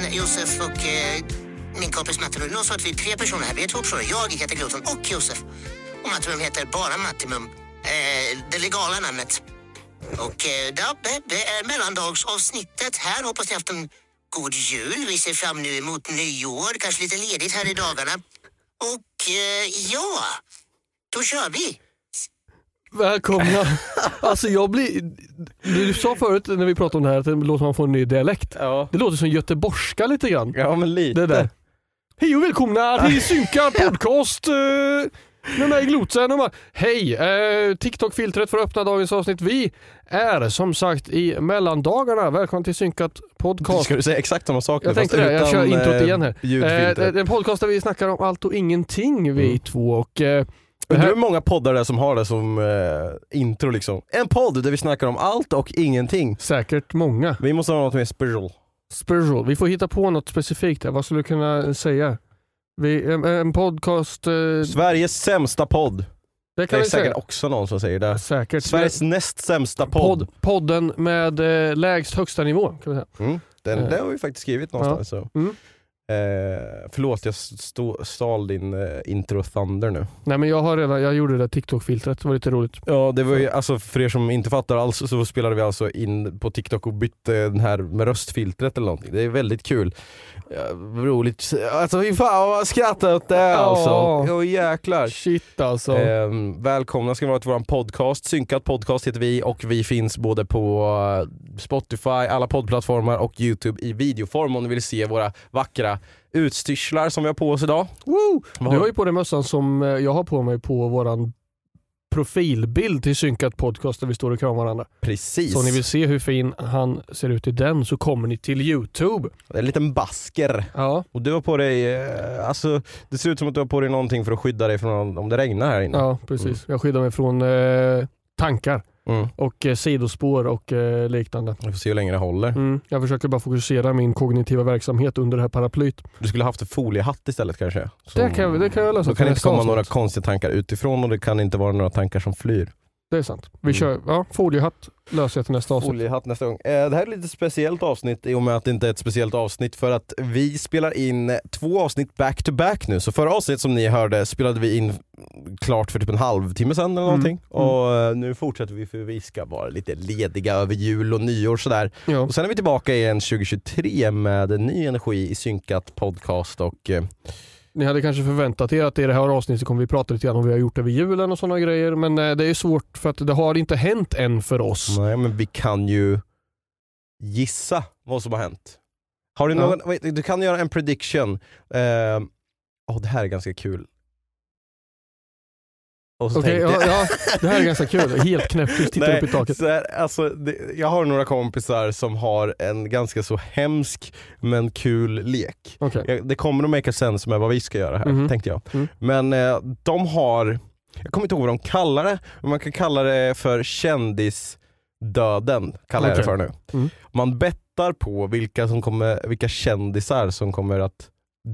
Mig, Josef och eh, min kompis Matti. Nu är att vi är tre personer här. Vi är två personer. Jag heter Gloton och Josef. Och Mattimum heter bara Mattimum. Eh, det legala namnet. Och eh, det- det är mellandagsavsnittet här. Hoppas ni haft en god jul. Vi ser fram nu emot nyår. Kanske lite ledigt här i dagarna. Och eh, ja, då kör vi. Välkomna. Alltså jag blir... Du sa förut när vi pratade om det här att det låter som man får en ny dialekt. Ja. Det låter som göteborgska lite grann. ja, men lite. Det där. Hej och välkomna till Synkad podcast eh, med mig Glotsen. och bara, Hej! Eh, TikTok-filtret för att öppna dagens avsnitt. Vi är som sagt i mellandagarna. Välkommen till Synkat podcast. Ska du säga exakt samma sak Jag tänkte det, jag kör introt eh, igen här. Eh, det är en podcast där vi snackar om allt och ingenting vi Mm. två. Och, eh, Här- hur många poddar det är som har det som eh, intro liksom. En podd där vi snackar om allt och ingenting. säkert många. Vi måste ha något mer special. Spiritual. Vi får hitta på något specifikt här. Vad skulle du kunna säga? Vi, en, en podcast... Eh, Sveriges sämsta podd. det Det är vi säkert säga. också någon som säger det. Säkert. Sveriges näst sämsta podd. Podd, podden med eh, lägst högsta nivå. Kan vi säga. Mm. Den, Eh. det har vi faktiskt skrivit någonstans. Så. Mm. Eh, förlåt jag stå, stal din eh, intro thunder nu. Nej men jag har redan, jag gjorde det TikTok-filtret, det var lite roligt. Ja det var ju, alltså för er som inte fattar alls så spelade vi alltså in på TikTok och bytte den här med röstfiltret eller någonting. Det är väldigt kul. Ja, roligt. Alltså fy fan vad jag skrattar åt det alltså. Åh jäklar. Shit alltså. Ehm, välkomna ska ni vara till vår podcast. Synkat podcast heter vi och vi finns både på eh, Spotify, alla poddplattformar och Youtube i videoform om ni vill se våra vackra utstyrslar som vi har på oss idag. Woo! Du har- ju på dig mössan som eh, jag har på mig på våran profilbild till Synkat podcast där vi står och kramar varandra. Precis. Så om ni vill se hur fin han ser ut i den så kommer ni till Youtube. Det är En liten basker. Ja, Och du har på dig, eh, alltså det ser ut som att du har på dig någonting för att skydda dig från om det regnar här inne. ja precis. Jag skyddar mig från eh, tankar Mm. och eh, sidospår och eh, liknande. Vi får se hur länge det håller. Mm. Jag försöker bara fokusera min kognitiva verksamhet under det här paraplyt. Du skulle haft en foliehatt istället kanske? Så- Det kan, det kan jag lösa Då till kan det inte nästa komma avsnitt. några konstiga tankar utifrån och det kan inte vara några tankar som flyr. Det är sant. Vi Mm. kör, ja, foliehatt löser jag till nästa avsnitt. Foliehatt nästa gång. Eh, det här är ett lite speciellt avsnitt i och med att det inte är ett speciellt avsnitt för att vi spelar in två avsnitt back to back nu. Så förra avsnittet som ni hörde spelade vi in klart för typ en halvtimme sedan eller Mm. någonting. Mm. Och eh, nu fortsätter vi för vi ska vara lite lediga över jul och nyår sådär. Ja. Och sen är vi tillbaka igen 2023 med ny energi i synkat podcast och eh, Ni hade kanske förväntat er att i det här avsnittet kommer vi prata lite grann om vad vi har gjort över julen och sådana grejer. Men eh, det är svårt för att det har inte hänt än för oss. nej men vi kan ju gissa vad som har hänt. Har du Ja. någon, wait, du kan göra en prediction. Eh, oh, det här är ganska kul. Och så Okej, tänkte ja, ja, det här är ganska kul. Helt knäpptyst, tittar upp i taket. så här, alltså, det, jag har några kompisar som har en ganska så hemsk men kul lek. Okej. Jag, det kommer att make sense med vad vi ska göra här, Mhm. tänkte jag. Mm. Men eh, de har, jag kommer inte ihåg vad de kallar det, men man kan kalla det för kändisdöden, kallar jag det för nu. Mm. Man bettar på vilka, som kommer, vilka kändisar som kommer att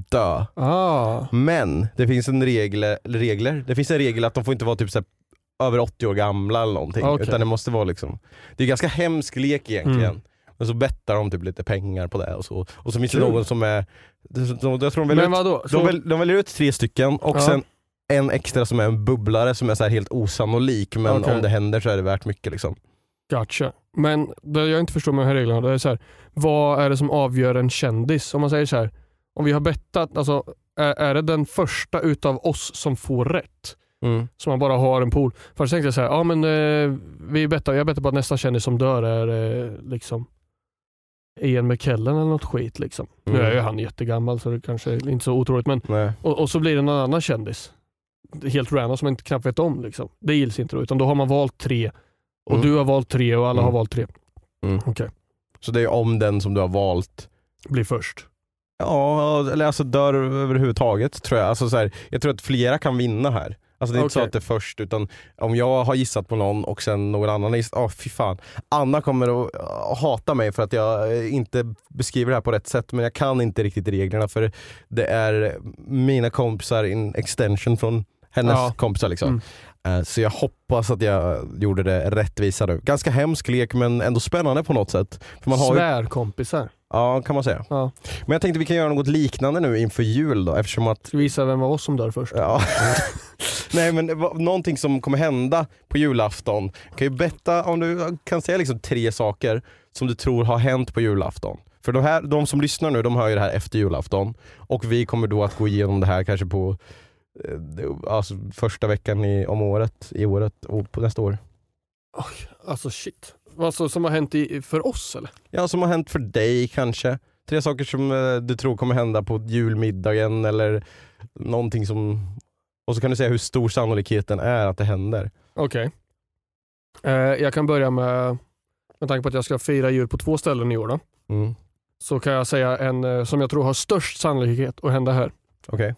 dö. Ah, Men det finns en regel, regler, det finns en regel att de får inte vara typ så över 80 år gamla eller någonting. Okej. Utan det måste vara liksom, det är ganska hemsk lek egentligen. Mm. Men så bettar de typ lite pengar på det och så. Och så finns det någon som är, de, jag tror de väljer, ut, de, väl, de väljer ut tre stycken och Ja. sen en extra som är en bubblare som är så helt osannolik men Okej. om det händer så är det värt mycket liksom. Gotcha. Men det jag inte förstår med de här reglerna, det är så här, vad är det som avgör en kändis? Om man säger så här, om vi har bettat, alltså, är, är det den första utav oss som får rätt? Mm. Så man bara har en pool. Först tänkte jag så här, ja men eh, vi bettar, jag bettar på att nästa kändis som dör är eh, liksom Ian McKellen eller något skit. Liksom. Nu Mm. är ju han jättegammal så det kanske är inte så otroligt men och, och så blir det någon annan kändis. Helt random som man inte knappt vet om. Liksom. Det gills inte då, utan då har man valt tre och Mm. du har valt tre och alla Mm. har valt tre. Mm. Okej, Så det är om den som du har valt blir först. Ja, eller alltså dör överhuvudtaget tror jag. Alltså så här, jag tror att flera kan vinna här. Alltså det är inte så att det är först utan om jag har gissat på någon och sen någon annan har gissat, åh fy fan. Anna kommer att hata mig för att jag eh, inte beskriver det här på rätt sätt men jag kan inte riktigt reglerna för det är mina kompisar in extension från hennes Ja. kompisar liksom. Eh, Så jag hoppas att jag gjorde det rättvisa nu. Ganska hemsk lek men ändå spännande på något sätt. För man har ju, Svärkompisar. ja kan man säga. Ja. Men jag tänkte vi kan göra något liknande nu inför jul då eftersom att Ska vi visa vem av oss som dör först? Ja. Nej men någonting som kommer hända på julafton. Kan ju betta om du kan säga liksom tre saker som du tror har hänt på julafton. För de, här, de som lyssnar nu, de hör ju det här efter julafton. Och vi kommer då att gå igenom det här kanske på alltså, första veckan i, om året, i året och på nästa år. Alltså shit. Alltså, som har hänt i, för oss eller? Ja, som har hänt för dig kanske. Tre saker som eh, du tror kommer hända på julmiddagen eller någonting som... Och så kan du säga hur stor sannolikheten är att det händer. Okej. Eh, jag kan börja med, med tanke på att jag ska fira jul på två ställen i år då, Mm. så kan jag säga en eh, som jag tror har störst sannolikhet att hända här. Okej.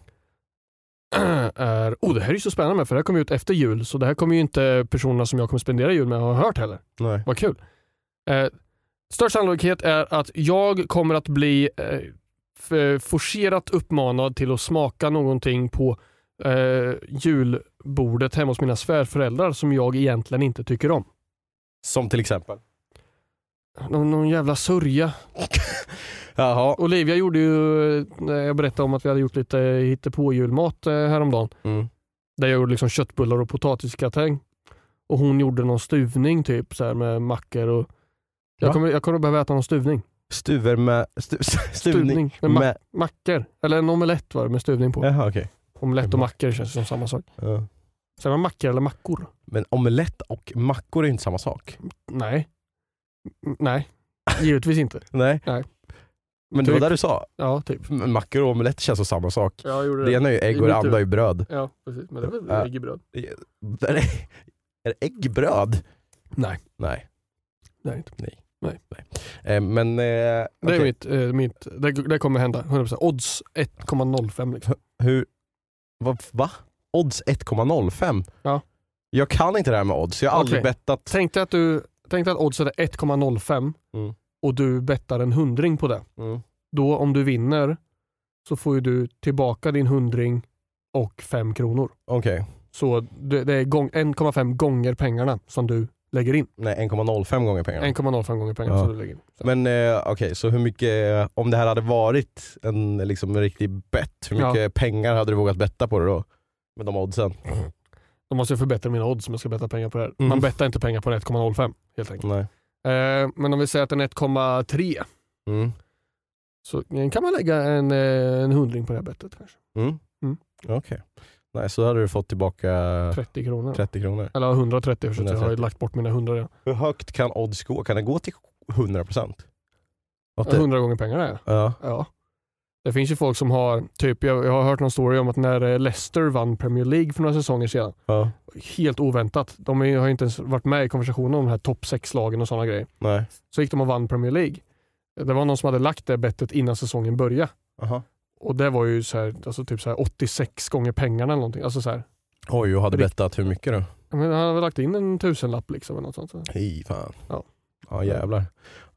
är, oh det här är ju så spännande för det här kommer ut efter jul så det här kommer ju inte personerna som jag kommer spendera jul med ha hört heller. Nej. Vad kul. Eh, störst sannolikhet är att jag kommer att bli eh, forcerat uppmanad till att smaka någonting på eh, julbordet hemma hos mina svärföräldrar som jag egentligen inte tycker om. Som till exempel? Någon, någon jävla sörja. Jaha. Olivia gjorde ju, eh, jag berättade om att vi hade gjort lite hittepå-julmat eh, häromdagen. Mm. Där jag gjorde liksom köttbullar och potatisgratäng. Och hon gjorde någon stuvning typ så här med mackor och jag kommer, jag kommer behöva äta någon stuvning. Stuver med... Stu, stuvning Stuvning med, ma- med... mackor. Eller en omelett var det med stuvning på. Jaha okej. Omelett och mackor känns som samma sak. Ja. Säger man mackor eller mackor? Men omelett och mackor är inte samma sak. Nej. Nej, givetvis inte. Nej. Nej. Men det var Typ. där du sa. Ja, typ. Mackor och omelett känns som samma sak. Jag gjorde Det ena är ju ägg och det andra är ju bröd. Ja, precis. Men det är väl Ja. ägg i bröd? Är det, är det äggbröd? Nej, Nej. det är det inte. Eh, men... Eh, Det är okej. mitt, eh, mitt det, det kommer hända. 100%. Odds 1,05 liksom. Hur... Va? va? Odds 1,05? Ja. Jag kan inte det här med odds. Jag har aldrig Okej. bettat. Tänk dig att, du, tänk dig att oddset är 1,05 Mm. och du bettar en hundring på det. Mm. Då om du vinner så får ju du tillbaka din hundring och fem kronor. Okej. Så det, det är gång- 1,5 gånger pengarna som du lägger in. Nej, 1,05 gånger pengarna. 1,05 gånger pengarna Ja. som du lägger in. Så. Men eh, okej, så hur mycket, om det här hade varit en, liksom, en riktig bett, hur Ja. mycket pengar hade du vågat betta på det då? Med de oddsen? Då måste jag förbättra mina odds om jag ska betta pengar på det här. Mm. Man bettar inte pengar på en 1,05 helt enkelt. Nej. Eh, men om vi säger att den är 1,3 Mm. så kan man lägga en, eh, en hundring på det här bettet kanske. Mm. Mm. Okej. Nej, så hade du fått tillbaka 30 kronor. 30 kronor. Eller 130 för att jag har ju 130. lagt bort mina 100 redan. Hur högt kan odds gå? Kan det gå till 100%? Att det- 100 gånger pengarna ja. Ja. ja. Det finns ju folk som har, typ jag, jag har hört någon story om att när eh, Leicester vann Premier League för några säsonger sedan, Ja. helt oväntat, de har ju inte ens varit med i konversationen om de här topp 6-lagen och sådana grejer. Nej. Så gick de och vann Premier League. Det var någon som hade lagt det bettet innan säsongen började. Aha. Och det var ju så här, alltså typ så här 86 gånger pengarna eller någonting. Alltså så här, Oj, och hade Rikt- bettat hur mycket då? menar, han hade lagt in en tusenlapp liksom. Eller något sånt. Hej fan. Ja. Ja jävlar.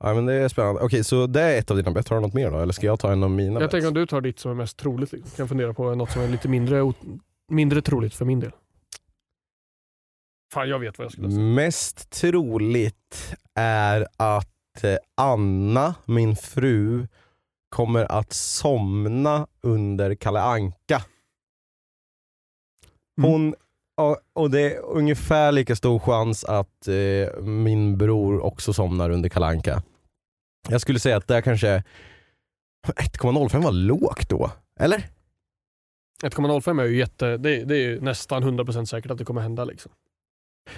Ja, men det är spännande. Okej, så det är ett av dina bett. Har du något mer då? Eller ska jag ta en av mina Jag bets? tänker om du tar ditt som är mest troligt. Liksom. Kan fundera på något som är lite mindre, mindre troligt för min del. Fan jag vet vad jag skulle säga. Mest troligt är att eh, Anna, min fru, kommer att somna under Kalle Anka. Mm. Hon, och, och det är ungefär lika stor chans att eh, min bror också somnar under Kalle Anka. Jag skulle säga att det är kanske 1,05 var lågt då, eller? 1,05 är ju jätte, det, det är ju nästan 100% säkert att det kommer hända. Liksom.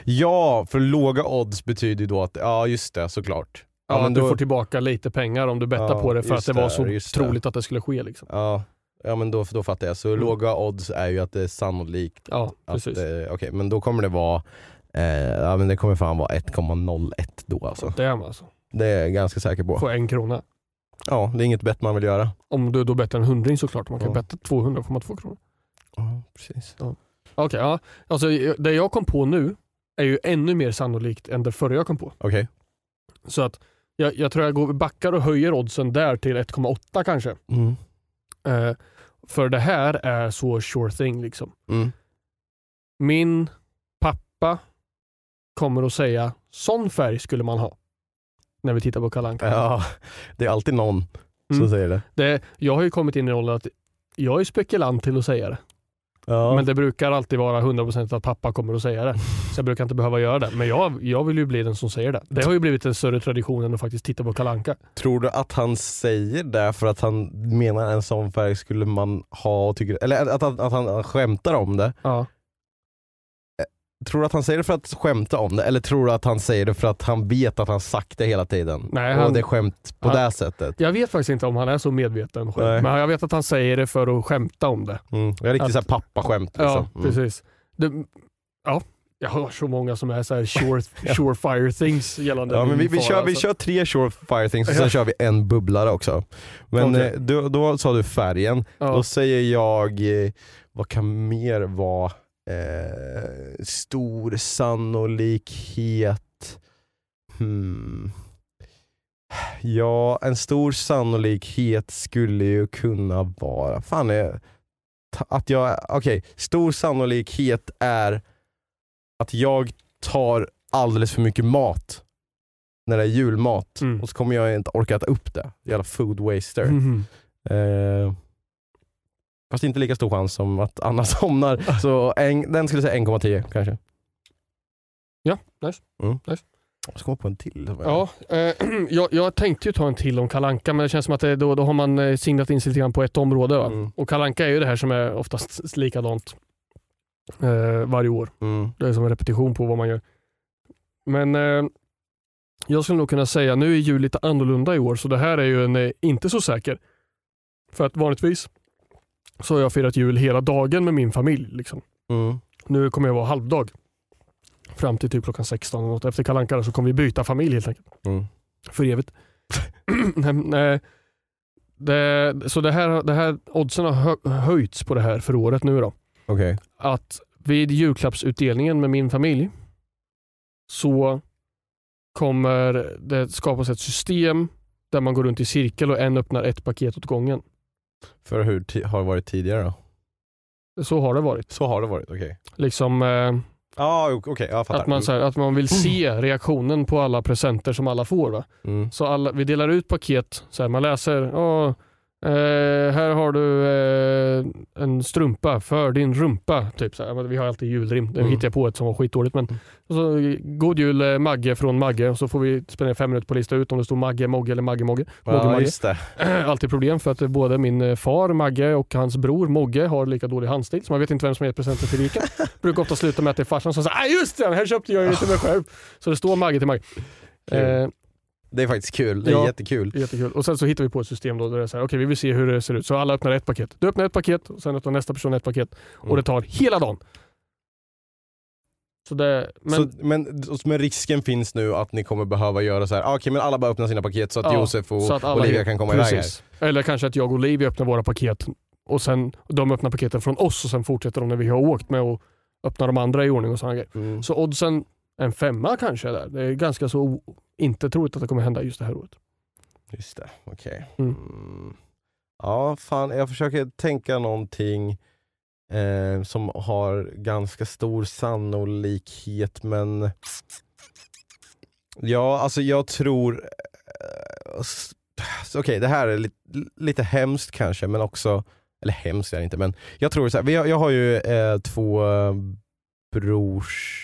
Ja, för låga odds betyder ju då att, ja just det såklart. Ja, men du då- får tillbaka lite pengar om du bettar Ja, på det för att det var så det. troligt att det skulle ske. Liksom. Ja, ja men då, då fattar jag. Så Mm. låga odds är ju att det är sannolikt Ja, att, precis. eh, okej men då kommer det vara, eh, ja men det kommer fan vara 1,01 då alltså. Det är alltså. Det är jag ganska säker på. Få en krona. Ja, det är inget bett man vill göra. Om du då bettar en hundring såklart. Man kan Ja. betta 200 får man två kronor. Ja, precis. Okej, ja. Alltså, det jag kom på nu är ju ännu mer sannolikt än det förra jag kom på. Okej. Så att jag, jag tror jag går, backar och höjer oddsen där till 1,8 kanske. Mm. Eh, för det här är så sure thing. Liksom. Mm. Min pappa kommer att säga sån färg skulle man ha. När vi tittar på Kalle. Ja, det är alltid någon som Mm. säger det. det. Jag har ju kommit in i rollen att jag är spekulant till att säga det. Ja. Men det brukar alltid vara 100% att pappa kommer att säga det. Så jag brukar inte behöva göra det. Men jag, jag vill ju bli den som säger det. Det har ju blivit en större tradition än att faktiskt titta på Kalle Anka. Tror du att han säger det för att han menar en sån färg skulle man ha och tycker, eller att, att, att han skämtar om det? Ja. Tror du att han säger det för att skämta om det eller tror du att han säger det för att han vet att han sagt det hela tiden? Nej, och han- det är skämt på han- det sättet? Jag vet faktiskt inte om han är så medveten själv. Nej. Men jag vet att han säger det för att skämta om det. Mm. Jag är riktigt Att- pappaskämt liksom. Ja, Mm. precis. Det, ja, jag har så många som är så här sure, surefire things gällande Ja, men vi, vi, kör, vi alltså. kör tre Surefire things och sen kör vi en bubblare också. Men Okej. eh, då, då sa du färgen, Ja. då säger jag, eh, vad kan mer vara eh, stor sannolikhet? Hmm. Ja, en stor sannolikhet skulle ju kunna vara, fan är att jag, okej, stor sannolikhet är att jag tar alldeles för mycket mat när det är julmat Mm. och så kommer jag inte orka äta upp det. Jävla food waster. Mhm. Eh, fast inte lika stor chans som att Anna somnar. Så en, den skulle säga 1,10 kanske. Ja, nice. Mm. nice. Jag ska komma på en till. Ja, eh, jag, jag tänkte ju ta en till om Kalanka men det känns som att det, då, då har man eh, singlat in sig lite grann på ett område. Va? Mm. Och Kalanka är ju det här som är oftast likadant eh, varje år. Mm. Det är som en repetition på vad man gör. Men eh, jag skulle nog kunna säga, nu är jul lite annorlunda i år så det här är ju en eh, inte så säker. För att vanligtvis så har jag firat jul hela dagen med min familj. Liksom. Mm. Nu kommer jag vara halvdag. Fram till typ klockan 16 och något. Efter Kalle så kommer vi byta familj helt enkelt. Mm. För evigt. Nej, det, så det här, det här oddsen har hö, höjts på det här för året nu då. Okej. Att vid julklappsutdelningen med min familj så kommer det skapas ett system där man går runt i cirkel och en öppnar ett paket åt gången. För hur har det varit tidigare då? Så har det varit. Så har det varit, okej. Liksom eh, Ja, o- okej, jag fattar. att, man, så här, att man vill se reaktionen på alla presenter som alla får. Va? Mm. Så alla, vi delar ut paket, så här, man läser, "Åh, eh, här har du eh, en strumpa för din rumpa. Typ, så Vi har alltid julrim, det Mm. hittade jag på ett som var skitdåligt. Men, och så, God jul eh, Magge från Magge och så får vi spendera fem minuter på att lista ut om det står Magge, Mogge eller Magge, Mogge. Mogge, Ja, Magge. Alltid problem för att både min eh, far Magge och hans bror Mogge har lika dålig handstil så man vet inte vem som gett presenten till vilken. Brukar ofta sluta med att det är farsan som säger ah, just det, den här köpte jag ju till mig själv. Så det står Magge till Magge. Eh, Det är faktiskt kul. Det är Ja. jättekul. Jättekul. Och sen så hittar vi på ett system då där det är så här, okej vi vill se hur det ser ut. Så alla öppnar ett paket. Du öppnar ett paket och sen öppnar nästa person ett paket. Och Mm. det tar hela dagen. Så det, men, så, men, men risken finns nu att ni kommer behöva göra så här. ah, okej men alla bara öppnar sina paket så att Ja, Josef och att Olivia kan komma iväg här. precis. Eller kanske att jag och Olivia öppnar våra paket och sen de öppnar paketen från oss och sen fortsätter de när vi har åkt med och öppnar de andra i ordning och sådana grejer. Mm. Så oddsen en femma kanske är där. Det är ganska så inte troligt att det kommer hända just det här året. Just det, okej. Mm. Mm. Ja, fan jag försöker tänka någonting eh, som har ganska stor sannolikhet men Ja, alltså jag tror eh, Okej, det här är lite, lite hemskt kanske men också Eller hemskt är det inte men jag tror så här, har, jag har ju eh, två eh, brors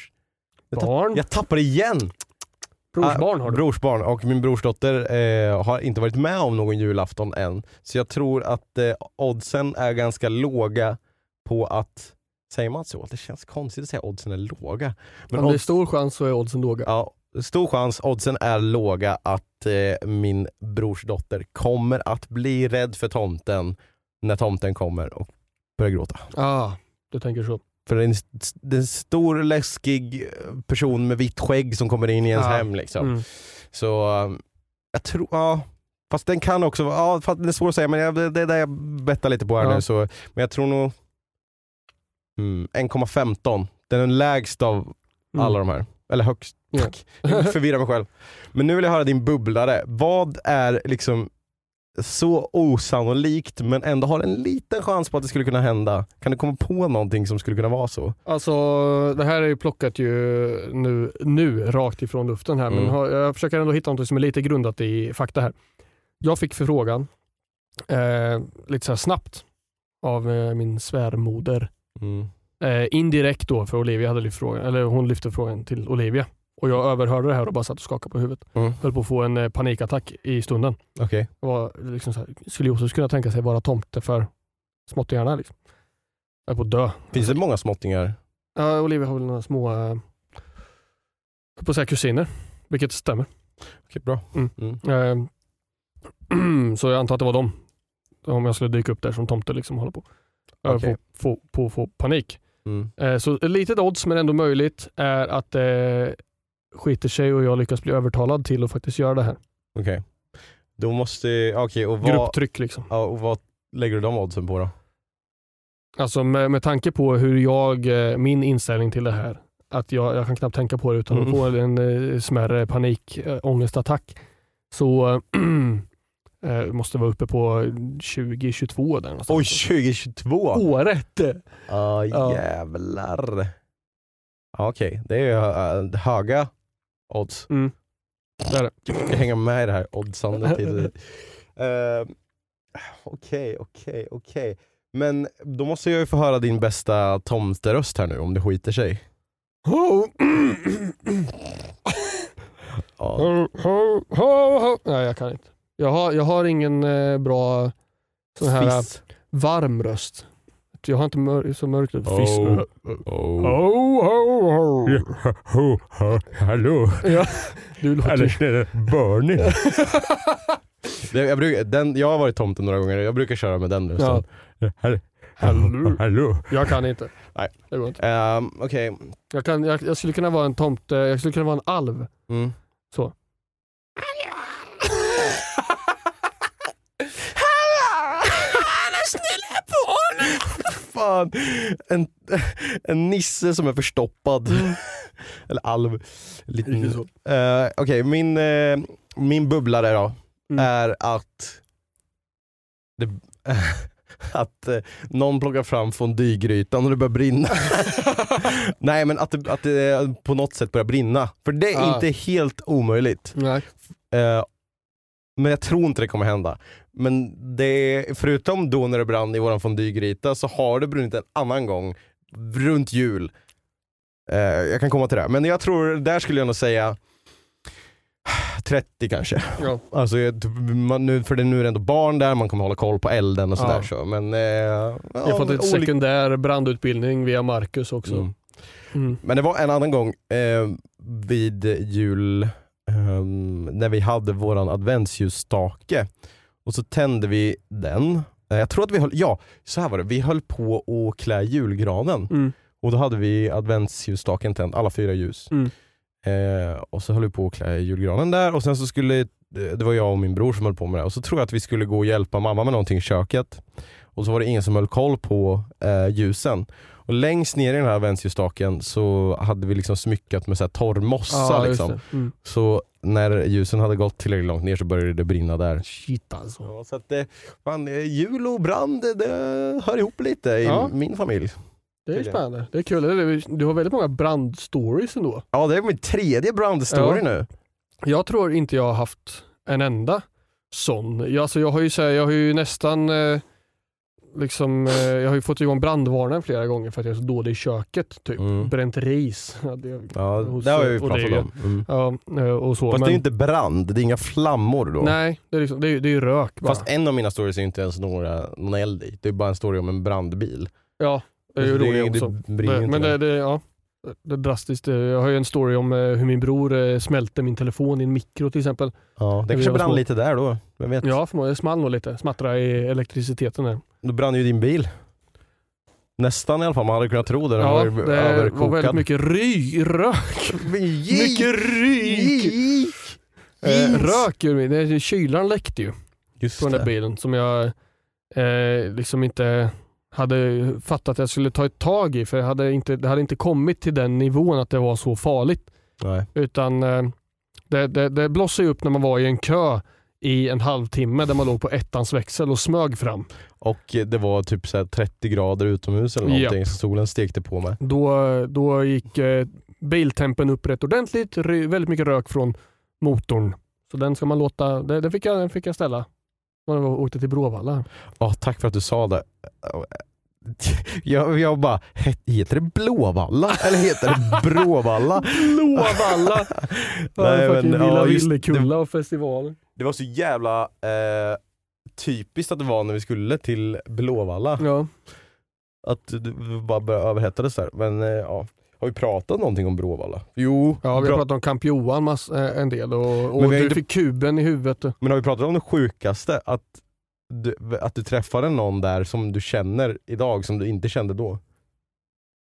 jag, tapp, Barn? jag tappar igen! Brorsbarn har du. Brorsbarn och min brorsdotter eh, har inte varit med om någon julafton än. Så jag tror att eh, oddsen är ganska låga på att, säger man så? Det känns konstigt att säga oddsen är låga. Men Om det är stor chans så är oddsen låga. ja, stor chans, oddsen är låga att eh, min brorsdotter kommer att bli rädd för tomten när tomten kommer och börjar gråta. Ah, du tänker så. För det är en, det är en stor läskig person med vitt skägg som kommer in i ens Ja. hem. Liksom. Mm. Så um, jag tror, ja. Fast den kan också ja, fast det är svårt att säga men jag, det, det är det jag bettar lite på här Ja. nu. Så, men jag tror nog mm, 1,15. Den är den lägst av Mm. alla de här. Eller högst. Ja. Förvirrar mig själv. Men nu vill jag höra din bubblare. Vad är liksom så osannolikt men ändå har en liten chans på att det skulle kunna hända? Kan du komma på någonting som skulle kunna vara så? Alltså det här är ju plockat ju nu, nu rakt ifrån luften här men Mm. har, jag försöker ändå hitta något som är lite grundat i fakta här. Jag fick förfrågan eh, lite så snabbt av eh, min svärmoder. Mm. Eh, indirekt då för Olivia hade lyft frågan, eller hon lyfte frågan till Olivia. Och jag överhörde det här och bara satt och skakade på huvudet. Mm. Höll på att få en eh, panikattack i stunden. Var liksom så här, skulle Josef kunna tänka sig vara tomte för småttingarna? Liksom? Jag är på att dö. Finns det många småttingar? Ja, Olivia har väl några små, eh, jag på att säga kusiner, vilket stämmer. Okej, bra. Mm. Mm. Eh, så jag antar att det var dem. Om jag skulle dyka upp där som tomte liksom hålla på. Jag Okej. får, få, på få panik. Mm. Eh, så litet odds, men ändå möjligt, är att eh, skiter sig och jag lyckas bli övertalad till att faktiskt göra det här. Okej. Då måste, okej och vad, Grupptryck liksom. ja, och vad lägger du de oddsen på då? Alltså med, med tanke på hur jag, eh, min inställning till det här, att jag, jag kan knappt tänka på det utan att Mm. få en eh, smärre panik, äh, ångestattack. Så äh, måste vara uppe på 2022 där någonstans. Oj, 2022! Året! Ja. jävlar. Ja, Okej, det är uh, höga odds. Mm. Det är det. Jag ska hänga med i det här oddsandet. Eh, Okej, okej, okej. Men då måste jag ju få höra din bästa tomteröst här nu om det skiter sig. Ho, Ja. ho, ho, ho, ho. Nej jag kan inte. Jag har, jag har ingen eh, bra sån här Fiss. varm röst. Jag har inte mör så mörkt ut. Fiss. Oh. Ho, ho, ho. Ho, ho, hallå, Ja, du låter. Bernie. det, jag, brukar, den, jag har varit tomten några gånger jag brukar köra med den rösten. Hallå. Hallå. hallå. Jag kan inte. Nej. Det går inte. Ehm, Okej. Jag, kan, jag, jag skulle kunna vara en tomte, jag skulle kunna vara en alv. Mm. Så. Fan, en, en nisse som är förstoppad. Eller alv. Eh, Okej, min, eh, min bubblare då Mm. är att det, att eh, någon plockar fram fondygrytan och det börjar brinna. Nej men att att det på något sätt börjar brinna. För det är Ah. inte helt omöjligt. Nej. Men jag tror inte det kommer hända. Men det, förutom då när det brann i våran fondygryta så har det brunnit en annan gång runt jul. Eh, jag kan komma till det. Men jag tror, där skulle jag nog säga 30 kanske. Ja. Alltså, jag- man, nu, för det, nu är det ändå barn där, man kommer hålla koll på elden och sådär. Ja. Så. Men, eh, Jag har fått en sekundär brandutbildning via Marcus också. Mm. Mm. Men det var en annan gång eh, vid jul, ehm, när vi hade våran adventsljusstake. Och så tände vi den. Eh, Jag tror att vi höll, ja så här var det, vi höll på att klä julgranen. Mm. Och då hade vi adventsljusstaken tänd, alla fyra ljus. Mm. Eh, och så höll vi på att klä julgranen där och sen så skulle, det var jag och min bror som höll på med det och så tror jag att vi skulle gå och hjälpa mamma med någonting i köket. Och så var det ingen som höll koll på eh, ljusen. Och längst ner i den här adventsljusstaken så hade vi liksom smyckat med så här torr mossa. Ja, liksom. Mm. Så när ljusen hade gått tillräckligt långt ner så började det brinna där. Shit alltså. Ja, så att det, fan, eh, jul och brand det, det hör ihop lite i Ja. min familj. Det är spännande. Det är kul. Du har väldigt många brandstories ändå. Ja det är min tredje brandstory nu. Jag tror inte jag har haft en enda sån. Jag, alltså, jag, har, ju, så här, jag har ju nästan eh, liksom, eh, jag har ju fått igång brandvarnaren flera gånger för att jag är så dålig i köket. Typ. Mm. Bränt ris. hade jag- Ja, hos- det har ju och pratat det om. Mm. Ja, eh, och så. Fast men, det är ju inte brand, det är inga flammor då. Nej, det är, liksom, det är, det är ju rök bara. Fast en av mina stories är inte ens några, någon eld i. Det är bara en story om en brandbil. ja, det är ju Alltså, det, det, också. det Det, men det, det, ja, det är drastiskt. Eh, Jag har ju en story om eh, hur min bror smälte min telefon i en mikro till exempel. ja, det vi kanske brann lite där då. Vem vet? Ja, förmodligen. Det small nog lite. Smattrade i elektriciteten där. Då brann ju din bil. Nästan i alla fall, man hade kunnat tro det. Den Ja, var det ju var överkokad. väldigt mycket ry, rök. mycket ryk! Eh, rök ur mig. Det- Kylaren läckte ju Just på den där det. bilen som jag eh, liksom inte hade fattat att jag skulle ta ett tag i för jag hade inte, det hade inte kommit till den nivån att det var så farligt. Nej. Utan eh, det, det, det blossade upp när man var i en kö i en halvtimme där man låg på ettans växel och smög fram. Och det var typ så här 30 grader utomhus eller någonting, Japp. så solen stekte på mig. Då, då gick eh, biltempen upp rätt ordentligt, väldigt mycket rök från motorn. Så den ska man låta, det, det fick, jag, den fick jag ställa. När jag åkte till Bråvalla. Ja, tack för att du sa det. Jag, jag bara, het- heter det Blåvalla eller heter det Bråvalla? Blåvalla! Nej, men, Villa ja, just Villekulla och festival. Det var så jävla eh, typiskt att det var när vi skulle till Blåvalla. Ja. Att det bara började överhettades där. Men eh, ja, har vi pratat någonting om Bråvalla? Jo, ja, vi har pra- pratat om Camp Johan mass, eh, en del och, och du inte- fick kuben i huvudet. men har vi pratat om det sjukaste? Att du, att du träffade någon där som du känner idag som du inte kände då?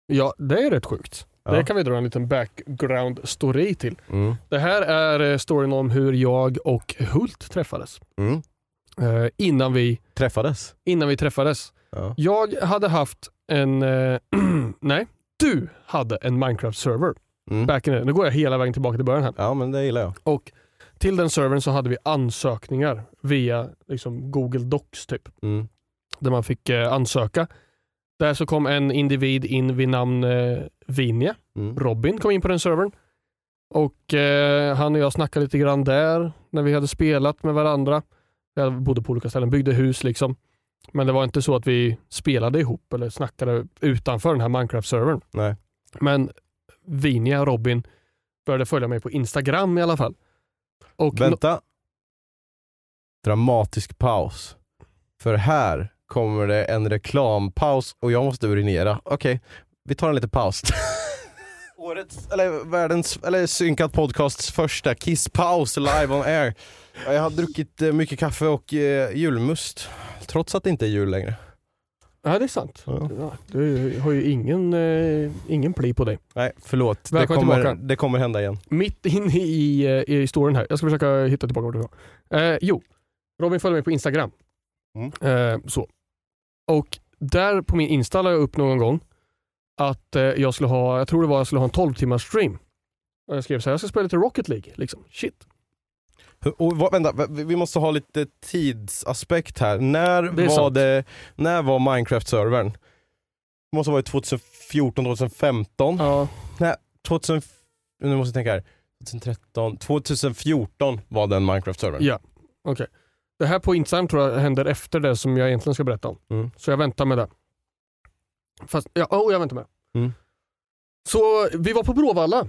Ja, det är rätt sjukt. Ja. Det kan vi dra en liten background story till. Mm. Det här är eh, storyn om hur jag och Hult träffades. Mm. Eh, innan, vi, Träffades? innan vi träffades. Ja. Jag hade haft en, eh, nej, du hade en Minecraft-server. Mm. Back in the, nu går jag hela vägen tillbaka till början här. ja, men det gillar jag. Och till den servern så hade vi ansökningar via liksom, Google Docs typ. Mm. Där man fick eh, ansöka. Där så kom en individ in vid namn eh, Vinja. Mm. Robin kom in på den servern. Och eh, han och jag snackade lite grann där när vi hade spelat med varandra. Jag bodde på olika ställen, byggde hus liksom. Men det var inte så att vi spelade ihop eller snackade utanför den här Minecraft-servern. Nej. Men Vinja, Robin, började följa mig på Instagram i alla fall. Och Vänta. Dramatisk paus. För här kommer det en reklampaus och jag måste urinera. Okej, vi tar en liten paus. Årets, eller världens, eller synkat podcasts första kisspaus live on air. Ja, Jag har druckit eh, mycket kaffe och eh, julmust. Trots att det inte är jul längre. Ja, det är sant. Ja. Du har ju ingen, eh, ingen pli på dig. Nej, förlåt. Det kommer, det kommer hända igen. Mitt inne i, eh, i historien här. Jag ska försöka hitta tillbaka vart det var. Eh, jo, Robin följer mig på Instagram. Mm. Eh, så. Och där på min Insta la jag upp någon gång att eh, jag skulle ha, jag tror det var jag skulle ha en 12 timmars stream. Och jag skrev så här, jag ska spela lite Rocket League. Liksom. Shit. Och, vad- vänta, vi måste ha lite tidsaspekt här. När var, sant. det, när var Minecraft-servern? Det måste ha varit 2014, 2015? Ja, 2000, nu måste jag tänka här. 2013, 2014 var den Minecraft-servern. ja. okej. Det här på Instagram tror jag händer efter det som jag egentligen ska berätta om. Mm. Så jag väntar med det. Fast, ja, oh, jag väntar med. Mm. Så vi var på Bråvalla.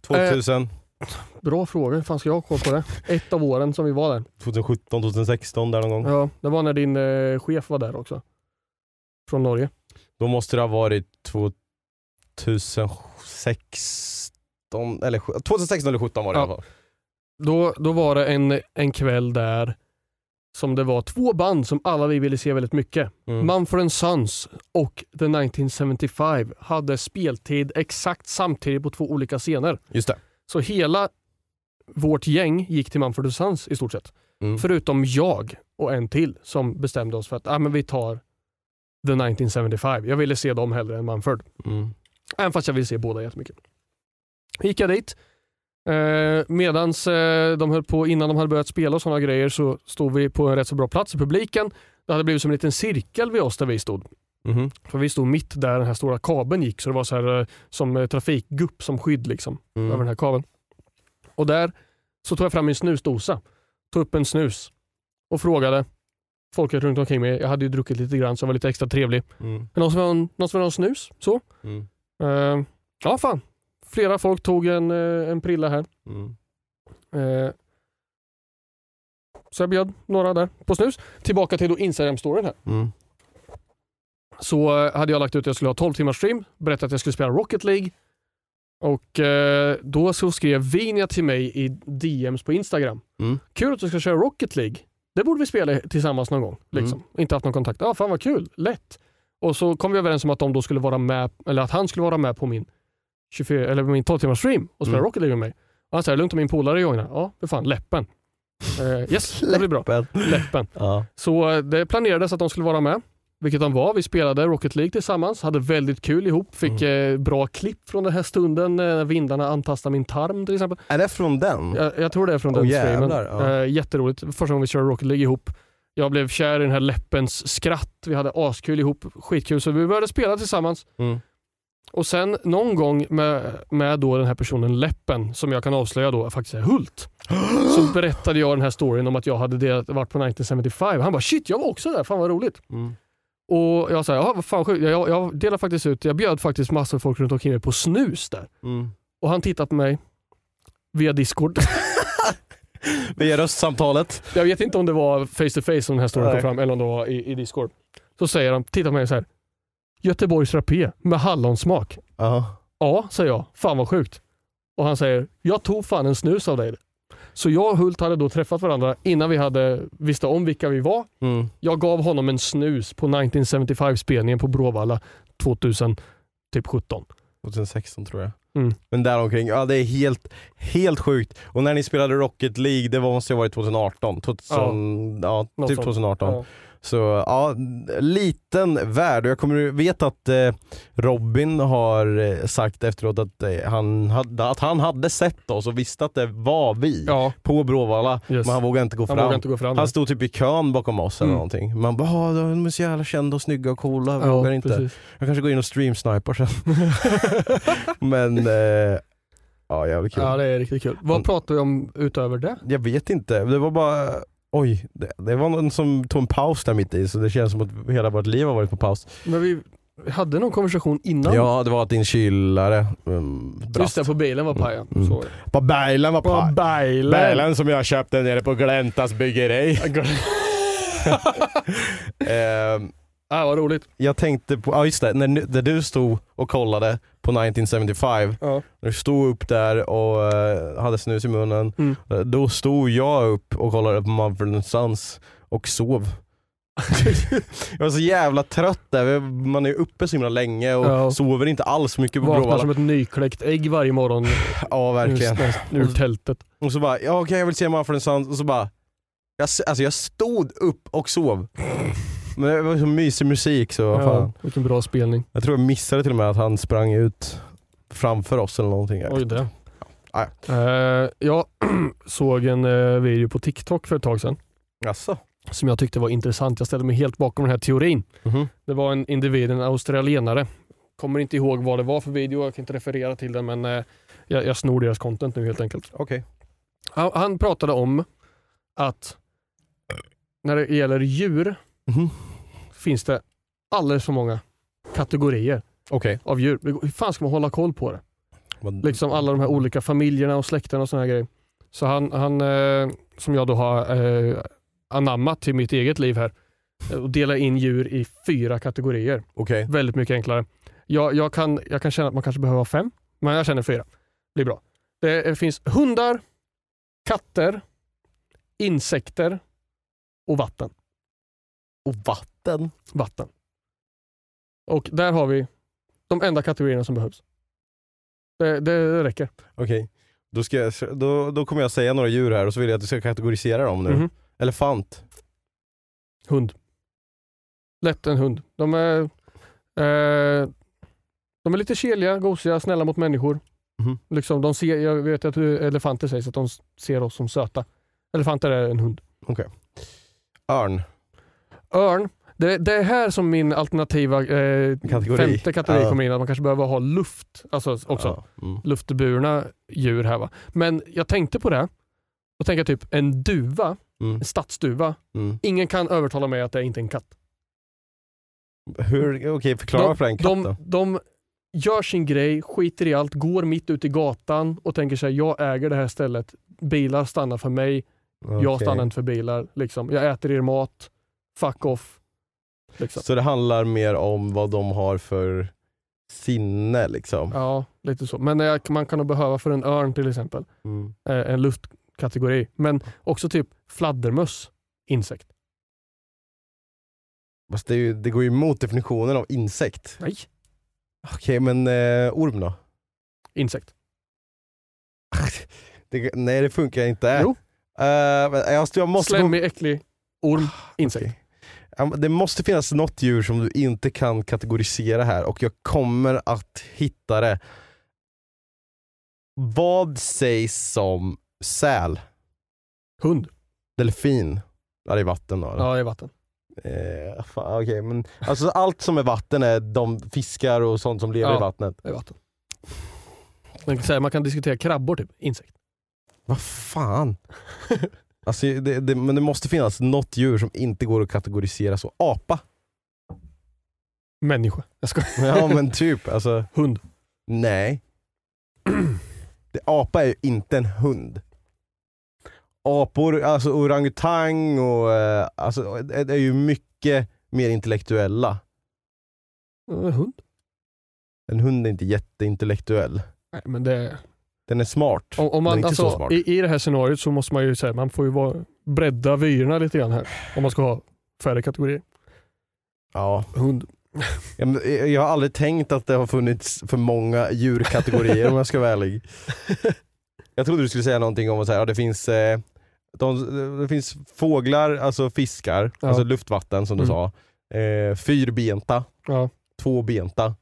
2000, Bra fråga, hur fan ska jag ha koll på det? Ett av åren som vi var där. 2017, 2016 där någon gång. Ja, det var när din eh, chef var där också. Från Norge. Då måste det ha varit 2016, eller sju- 2016 eller 2017 var det Ja. i alla fall. då, då var det en, en kväll där som det var två band som alla vi ville se väldigt mycket. Mm. Mumford Sons och The 1975 hade speltid exakt samtidigt på två olika scener. Just det. Så hela vårt gäng gick till Mumford Sons i stort sett. Mm. Förutom jag och en till som bestämde oss för att ah, men vi tar The 1975. Jag ville se dem hellre än Mumford. Mm. Även fast jag vill se båda jättemycket. Gick jag dit. Eh, medans eh, de höll på, innan de hade börjat spela och sådana grejer så stod vi på en rätt så bra plats i publiken. Det hade blivit som en liten cirkel vid oss där vi stod. Mhm. För vi stod mitt där den här stora kabeln gick så det var så här, eh, som eh, trafikgupp som skydd liksom, Mm. över den här kabeln. Och där så tog jag fram min snusdosa, tog upp en snus och frågade folket runt omkring mig. Jag hade ju druckit lite grann så jag var lite extra trevlig. Mm. Men någon som vill ha en, snus? Så. Mm. Eh, ja fan, flera folk tog en, eh, en prilla här. Mm. Eh, så jag bjöd några där på snus. Tillbaka till då Instagram-storyn här. Mm. Så eh, hade jag lagt ut att jag skulle ha 12 timmars stream, berättat att jag skulle spela Rocket League. Och eh, då så skrev Vinja till mig i DMs på Instagram. Mm. Kul att du ska köra Rocket League. Det borde vi spela tillsammans någon gång. Liksom. Inte haft någon kontakt. Ja, fan vad kul. Lätt. Och så kom vi överens om att de då skulle vara med, eller att han skulle vara med på min 24, eller min 12 timmars stream och spela Mm. Rocket League med mig. Och han säger, lugnt om min polare joinar. Ja, för fan, läppen. Eh, yes, det blir bra. Läppen. Ja. Så eh, det planerades att de skulle vara med, vilket de var. Vi spelade Rocket League tillsammans, hade väldigt kul ihop, fick Mm. eh, bra klipp från den här stunden, när vindarna antastade min tarm till exempel. Är det från den? Jag, jag tror det är från Åh, den jävlar, streamen. ja. Eh, jätteroligt. Första gången vi körde Rocket League ihop. Jag blev kär i den här läppens skratt. Vi hade askul ihop, skitkul. Så vi började spela tillsammans. Mm. Och sen någon gång med, med då den här personen Läppen, som jag kan avslöja då faktiskt är Hult, så berättade jag den här storyn om att jag hade delat, varit på 1975. Han bara shit, jag var också där, fan vad roligt. Mm. Och jag sa, ja vad fan sjukt. Jag, jag delade faktiskt ut, jag bjöd faktiskt massor av folk runt omkring mig på snus där. Mm. Och han tittade på mig via discord. Via röstsamtalet. Jag vet inte om det var face to face som den här storyn kom Nej. fram eller om det var i, i discord. Så säger han, tittar på mig så här. Göteborgs rapé med hallonsmak. Ja. Ja, säger jag. Fan vad sjukt. Och han säger, jag tog fan en snus av dig. Så jag och Hult hade då träffat varandra innan vi hade visste om vilka vi var. Mm. Jag gav honom en snus på 1975-spelningen på Bråvalla 2017. 2016 tror jag. Mm. Men däromkring, ja det är helt, helt sjukt. Och när ni spelade Rocket League, det var, måste ju ha varit 2018. 2000, ja, Något typ sånt. 2018. Ja. Så ja, liten värld. Jag kommer vet att eh, Robin har eh, sagt efteråt att, eh, han hade, att han hade sett oss och visste att det var vi Ja, på Bråvalla. Yes. Men han vågade inte gå han fram. inte gå fram. Han stod typ i kön bakom oss eller Mm. någonting. Man bara, "Ah, de är så jävla kända och snygga och coola, jag ja, vågar inte. precis. Jag kanske går in och streamsnipar sen. Men, eh, ja jävligt kul. Ja, det är riktigt kul. Vad Mm. pratar vi om utöver det? Jag vet inte, det var bara, oj, det, det var någon som tog en paus där mitt i så det känns som att hela vårt liv har varit på paus. Men vi hade någon konversation innan. Ja, det var att din kylare um, Just brast. det, på bilen var pajen. Mm. På bilen var På paj. bilen. Bilen som jag köpte nere på Gläntas byggeri. Ehm, ah, vad roligt. jag tänkte på, ja just det, när, när du stod och kollade på 1975, Ja. när du stod upp där och eh, hade snus i munnen, Mm. eh, då stod jag upp och kollade på Mumford Sons och sov. jag var så jävla trött där, man är uppe så himla länge och Ja. sover inte alls mycket på Vaknar Bråvalla. som ett nykläckt ägg varje morgon Ja verkligen. ur, tältet. Och så bara, ja okej jag vill se Mumford Sons och så bara, jag, alltså jag stod upp och sov. Men det var så mysig musik så vad fan. Vilken bra spelning. Jag tror jag missade till och med att han sprang ut framför oss eller någonting. Oj det. Ja. Eh, jag såg en eh, video på TikTok för ett tag sedan Jaså? som jag tyckte var intressant. Jag ställde mig helt bakom den här teorin. Mhm. Det var en individ, en australienare. Kommer inte ihåg vad det var för video, jag kan inte referera till den men eh, jag, jag snor deras content nu helt enkelt. Okej. Han, han pratade om att när det gäller djur Mhm. Finns det alldeles för många kategorier Okej. av djur. Hur fan ska man hålla koll på det? Vad- Liksom alla de här olika familjerna och släkterna och såna här grejer. Så han, han eh, som jag då har eh, anammat till mitt eget liv här eh, och delar in djur i fyra kategorier. Okej. Väldigt mycket enklare. Jag, jag, kan, jag kan känna att man kanske behöver fem, men jag känner fyra. Det blir bra. Det finns hundar, katter, insekter och vatten. Och vatten. Vatten. Och där har vi de enda kategorierna som behövs. Det, det räcker. Okej. Då, ska jag, då, då kommer jag säga några djur här och så vill jag att du ska kategorisera dem nu. Mhm. Elefant. Hund. Lätt en hund. De är, eh, de är lite keliga, gosiga, snälla mot människor. Mhm. Liksom, de ser, jag vet att elefanter sägs att de ser oss som söta. Elefanter är en hund. Örn. Örn. Det, det är här som min alternativa eh, Kategori. femte kategori Ja. kommer in. Att man kanske behöver ha luft, alltså också Ja. Mm. luftburna djur här. Va? Men jag tänkte på det och tänker typ en duva, Mm. en stadsduva. Mm. Ingen kan övertala mig att det är inte är en katt. Hur, okej, förklara de, för en katt då. de, de gör sin grej, skiter i allt, går mitt ut i gatan och tänker sig jag äger det här stället. Bilar stannar för mig, jag Okej. stannar inte för bilar. Liksom. Jag äter er mat, fuck off. Liksom. Så det handlar mer om vad de har för sinne liksom? Ja, lite så. Men eh, man kan nog behöva för en örn till exempel, Mm. eh, en luftkategori. Men också typ fladdermöss, insekt. Fast det, ju, det går ju emot definitionen av insekt. Nej. Okej, men eh, orm då? Insekt. Det, nej, det funkar inte. Jo. Eh, men jag, jag måste Slemmig, äcklig, orm, insekt. Okej. Ja, men Det måste finnas något djur som du inte kan kategorisera här och jag kommer att hitta det. Vad sägs som säl? Hund. Delfin? Ja det är vatten då. eller? Ja, i vatten. Eh, fan, okej, men, alltså, allt som är vatten är de fiskar och sånt som lever Ja. i vattnet. I vatten. Man kan, säga, man kan diskutera krabbor, typ. insekt. Vad fan? alltså, det, det, men det måste finnas något djur som inte går att kategorisera så. Apa? Människa. Jag ska. Ja men typ. Alltså, Hund. nej. Det, apa är ju inte en hund. Apor, alltså orangutang och eh, alltså, är, är ju mycket mer intellektuella. Eh, Hund? En hund är inte jätteintellektuell. Nej, men det... Den är smart. Om, om man, inte så alltså, smart. i, I det här scenariot så måste man ju säga man får ju vara, bredda vyerna lite grann här. Om man ska ha färre kategorier. Ja. Hund. Ja, men, eh, Jag har aldrig tänkt att det har funnits för många djurkategorier om jag ska vara ärlig. Jag trodde du skulle säga någonting om att säga, ja, det, finns, eh, de, det finns fåglar, alltså fiskar, Ja. alltså luftvatten som du Mm. sa. Eh, fyrbenta, Ja. tvåbenta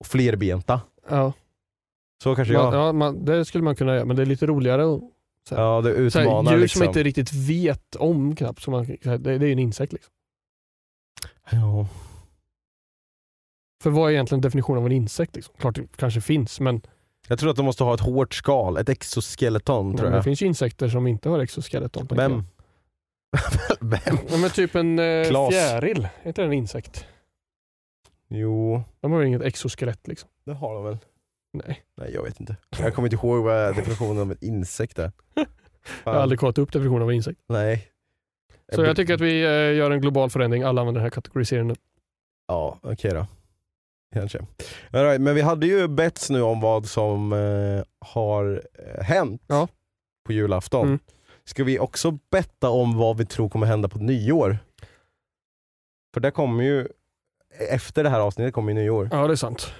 och flerbenta. Ja. Så kanske Man, jag. ja man, det skulle man kunna göra, men det är lite roligare att Ja, det så här, utmanar djur liksom. som inte riktigt vet om knappt. Som man, så här, det, det är ju en insekt. Liksom. Ja. För vad är egentligen definitionen av en insekt? Liksom? Klart det kanske finns, men Jag tror att de måste ha ett hårt skal, ett exoskeleton tror men det jag. finns ju insekter som inte har exoskeleton. Vem? Vem? jag. Ja, men typ en eh, Klas. fjäril, är inte det en insekt? Jo, De har ju inget exoskelett. Liksom. det har de väl. Nej. Nej jag vet inte. Jag kommer inte ihåg vad definitionen av en insekt är. Jag Fan. har aldrig kollat upp definitionen av insekt. Nej. Så jag tycker att vi eh, gör en global förändring. Alla använder den här kategoriseringen. Ja, okej då. Kanske. All right, men vi hade ju bett nu om vad som eh, har eh, hänt Ja. på julafton. Mm. Ska vi också betta om vad vi tror kommer hända på nyår? För det kommer ju, efter det här avsnittet kommer ju nyår. Ja, det är sant.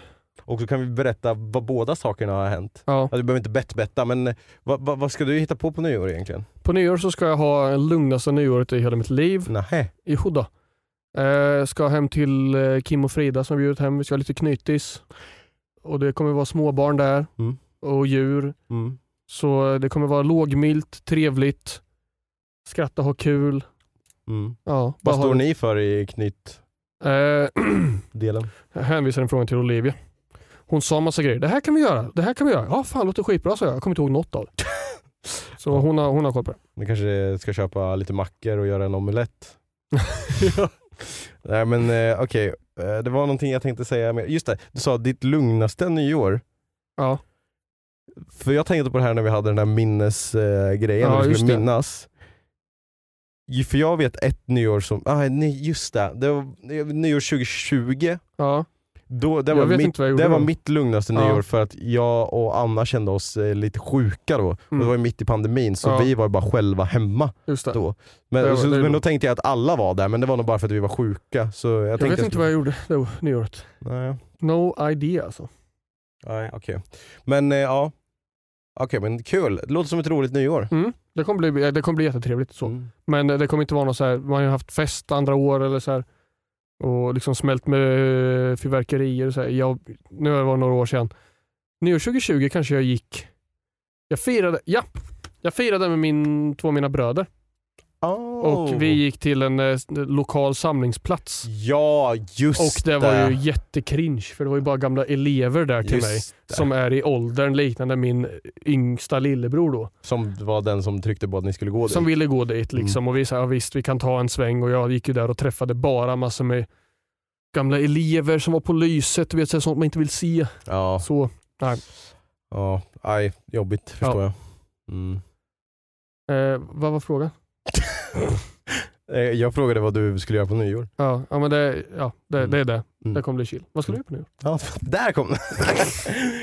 Och så kan vi berätta vad båda sakerna har hänt. Ja. Alltså, vi behöver inte bett-betta, men vad, vad, vad ska du hitta på på nyår egentligen? På nyår så ska jag ha det lugnaste nyåret i hela mitt liv. Nähä. Jo då. Eh, ska hem till eh, Kim och Frida som bjudit hem. Vi ska ha lite knytis. Och det kommer vara småbarn där. Mm. Och djur. Mm. Så eh, det kommer vara lågmilt, trevligt. Skratta, ha kul. Mm. Ja, Vad står ha- ni för i knytdelen? Eh, jag hänvisar den frågan till Olivia. Hon sa massa grejer. Det här kan vi göra. Det här kan vi göra. Ja, fan låter skitbra sa jag. Jag kommer inte ihåg något av det. Så hon har, hon har koll på det. Ni kanske ska köpa lite mackor och göra en omelett? ja. Nej men eh, okej, Eh, det var någonting jag tänkte säga mer. Just det, du sa ditt lugnaste nyår. Ja. För jag tänkte på det här när vi hade den där minnesgrejen, eh, Ja, när vi just skulle det. minnas. Ju- För jag vet ett nyår som, ah, nej just det, det var nyår 2020. Ja. Då, det var, mitt, det var mitt lugnaste Ja. nyår för att jag och Anna kände oss eh, lite sjuka då. Mm. Det var ju mitt i pandemin så Ja. vi var bara själva hemma det. då. Men, Det var- så, det men då. tänkte jag att alla var där men det var nog bara för att vi var sjuka. Så jag, Jag vet inte vad jag gjorde då, nyåret. Nej, No idea alltså. nej okej. Men eh, ja, okej men kul. Det låter som ett roligt nyår. Mm. Det, kommer bli, det kommer bli jättetrevligt. Så. Mm. Men det kommer inte vara något så här, man har ju haft fest andra år eller så här, och liksom smält med eh, fyrverkerier. Och så här. Jag, nu var det några år sedan. Nyår 2020 kanske jag gick, jag firade, ja, jag firade med min, två av mina bröder Oh. och vi gick till en eh, lokal samlingsplats. Ja, just Och det var ju jättekringe för det var ju bara gamla elever där till Just mig det. som är i åldern liknande min yngsta lillebror då. Som var den som tryckte på att ni skulle gå dit. Som ville gå dit Mm. liksom och vi sa ja, visst vi kan ta en sväng och jag gick ju där och träffade bara massor med gamla elever som var på lyset, du vet sånt man inte vill se. Ja, Så, nej. ja, aj, jobbigt förstår jag. Mm. Eh, vad var frågan? Eh, Jag frågade vad du skulle göra på nyår. Ja, ja men det, ja, det, Mm. det är det. Mm. Det kommer bli chill. Vad ska du göra på nu? Ja, där kom den.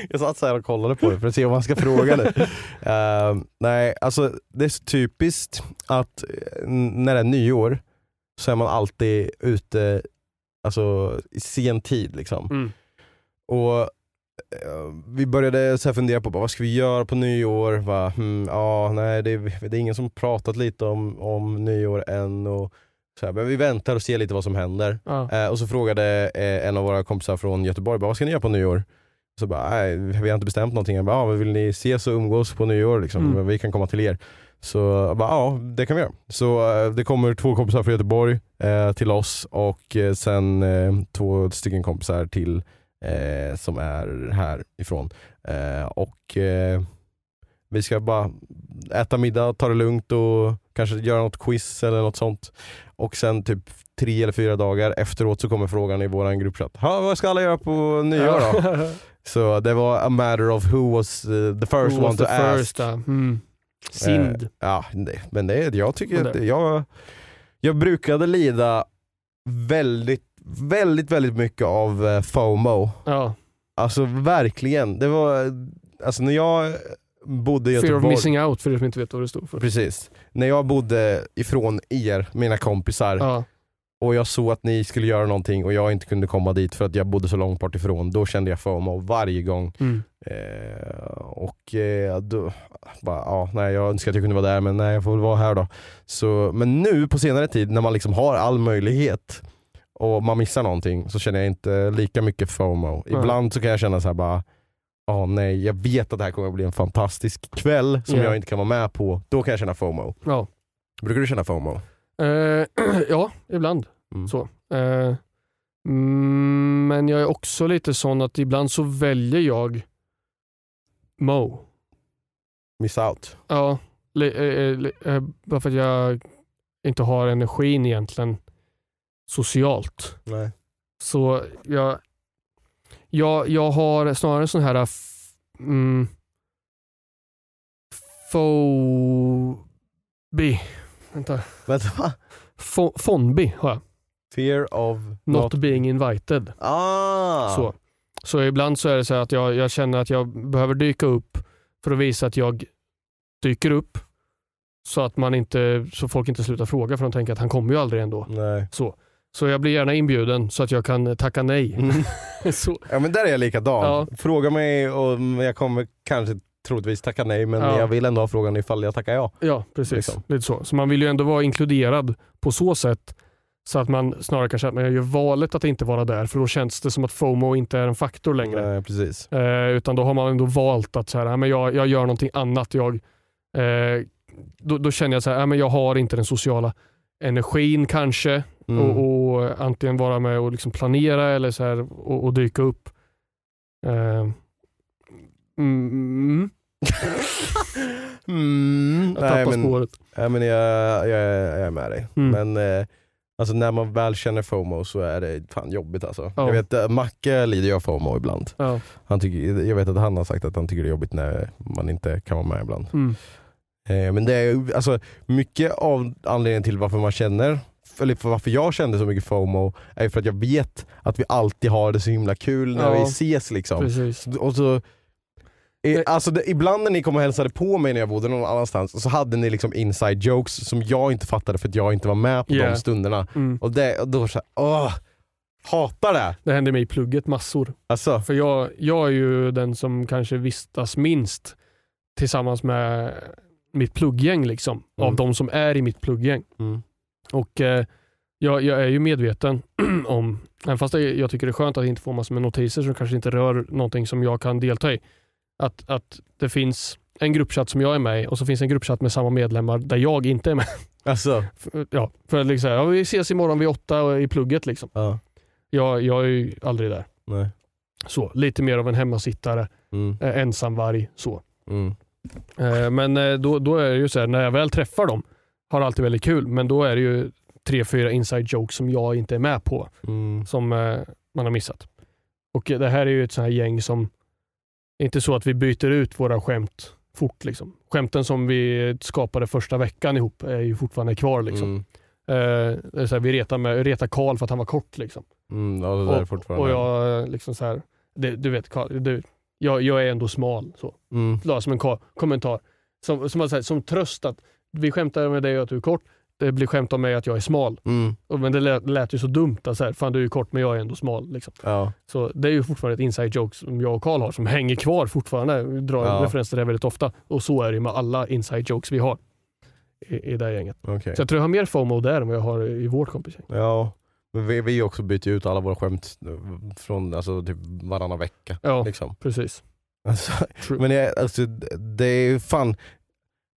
jag satt så här och kollade på det för att se om man ska fråga nu. Eh, nej, alltså det är så typiskt att eh, när det är nyår så är man alltid ute alltså, i sen tid. Liksom. Mm. Och vi började så fundera på bara, vad ska vi göra på nyår? Va, hmm, ja, nej, det, är, det är ingen som pratat lite om, om nyår än. Och, så här, men vi väntar och ser lite vad som händer. Ja. Eh, och så frågade eh, en av våra kompisar från Göteborg, bara, vad ska ni göra på nyår? Så bara, nej vi har inte bestämt någonting. Jag bara, men vill ni ses och umgås på nyår? Liksom? Mm. Vi kan komma till er. Så jag bara, ja det kan vi göra. Så eh, det kommer två kompisar från Göteborg eh, till oss och eh, sen eh, två stycken kompisar till eh, som är härifrån. Eh, och eh, vi ska bara äta middag, ta det lugnt och kanske göra något quiz eller något sånt. Och sen typ tre eller fyra dagar efteråt så kommer frågan i våran gruppchatt. "Ha, Vad ska alla göra på nyår då? Så det var a matter of who was uh, the first Who one to ask. first, ja. mm. Synd. Eh, ja, men det, jag tycker att jag, jag brukade lida väldigt, väldigt, väldigt mycket av eh, FOMO. ja. Alltså verkligen. Det var, alltså när jag bodde i Fear of Göteborg. missing out för er som inte vet vad det står för. Precis. När jag bodde ifrån er, mina kompisar, Ja. och jag såg att ni skulle göra någonting och jag inte kunde komma dit för att jag bodde så långt bort ifrån, då kände jag FOMO varje gång. Mm. Eh, och eh, då, bara, ja, nej, jag önskar att jag kunde vara där men nej jag får väl vara här då. Så, men nu på senare tid när man liksom har all möjlighet och man missar någonting så känner jag inte lika mycket FOMO. Nej. Ibland så kan jag känna så här bara, ja nej jag vet att det här kommer att bli en fantastisk kväll som Ja. jag inte kan vara med på. Då kan jag känna FOMO. Ja. Brukar du känna FOMO? Eh, ja, ibland. Mm. Så. Mm, men jag är också lite sån att ibland så väljer jag Mo. Miss out? Ja, eh, bara för att jag inte har energin egentligen socialt. Nej. Så jag, jag, jag har snarare sån här mm, fobi. Vänta. Vänta? Fo, fonbi har jag. Fear of Not, being invited. Ah! Så. så ibland så är det så här att jag, jag känner att jag behöver dyka upp för att visa att jag dyker upp. Så att man inte, så folk inte slutar fråga för de tänker att han kommer ju aldrig ändå. Nej. Så. Så jag blir gärna inbjuden så att jag kan tacka nej. Mm. Ja men där är jag likadan. Ja. Fråga mig om jag kommer kanske troligtvis tacka nej men Ja. jag vill ändå ha frågan ifall jag tackar ja. Ja, precis. Liksom. Lite så. så man vill ju ändå vara inkluderad på så sätt så att man snarare kanske att man gör valet att inte vara där för då känns det som att FOMO inte är en faktor längre. Nej, precis. Eh, utan då har man ändå valt att så här, "Ja, men jag, jag gör någonting annat. Jag, eh, då, då känner jag så här, "Ja, men jag har inte den sociala energin kanske Mm. och, och antingen vara med och liksom planera eller så här, och, och dyka upp. Eh, mm, Mm. jag tappar men, spåret. nej, men jag, jag, jag är med dig. Mm. Men eh, alltså, när man väl känner FOMO så är det fan jobbigt alltså. Ja. Jag vet, eh, Macke lider ju av FOMO ibland. Ja. Han tycker, jag vet att han har sagt att han tycker det är jobbigt när man inte kan vara med ibland. Mm. Eh, men det är alltså, mycket av anledningen till varför man känner eller för varför jag kände så mycket FOMO, är för att jag vet att vi alltid har det så himla kul när Ja. vi ses liksom. Precis. Och så, i, alltså det, ibland när ni kom och hälsade på mig när jag bodde någon annanstans så hade ni liksom inside jokes som jag inte fattade för att jag inte var med på Yeah. de stunderna. Mm. Och, det, och då såhär, åh, hatar det! Det hände mig i plugget massor. Alltså, För jag, jag är ju den som kanske vistas minst tillsammans med mitt plugggäng liksom. Av Mm. de som är i mitt plugggäng. mm, Och eh, jag, jag är ju medveten om, även fast jag tycker det är skönt att inte få massor med notiser som kanske inte rör någonting som jag kan delta i. Att, att det finns en gruppchatt som jag är med i och så finns en gruppchatt med samma medlemmar där jag inte är med. alltså, Ja, för att liksom, ja, vi ses imorgon vid åtta i plugget. Liksom. ja, Jag, jag är ju aldrig där. nej. Så, lite mer av en hemmasittare, Mm, eh, ensamvarg. Så. mm, Eh, men eh, då, då är det ju så här, när jag väl träffar dem har det alltid väldigt kul, men då är det ju tre, fyra inside jokes som jag inte är med på, mm, som eh, man har missat. Och eh, det här är ju ett sånt här gäng som, inte så att vi byter ut våra skämt fort. Liksom. Skämten som vi skapade första veckan ihop är ju fortfarande kvar. Liksom. mm, Eh, det är här, vi retar, med, retar Karl för att han var kort. Liksom. mm, ja, det är Och, och jag eh, liksom så här, det, du vet Karl, du, jag, jag är ändå smal. Så mm, la som en kommentar. Som, som, som, som tröst att vi skämtar med dig att du är kort, det blir skämt om mig att jag är smal. mm, men det lät, lät ju så dumt, att så här, fan du är ju kort men jag är ändå smal. Liksom. ja, Så det är ju fortfarande ett inside joke som jag och Karl har som hänger kvar fortfarande. Vi drar Ja. referenser till det väldigt ofta. Och så är det med alla inside jokes vi har i, i det här gänget. okej. Så jag tror jag har mer FOMO där än vad jag har i vårt kompisgäng. Ja, men vi, vi också byter ut alla våra skämt från alltså, typ varannan vecka. Ja, Liksom. precis. Alltså, men det, alltså, det är ju fan,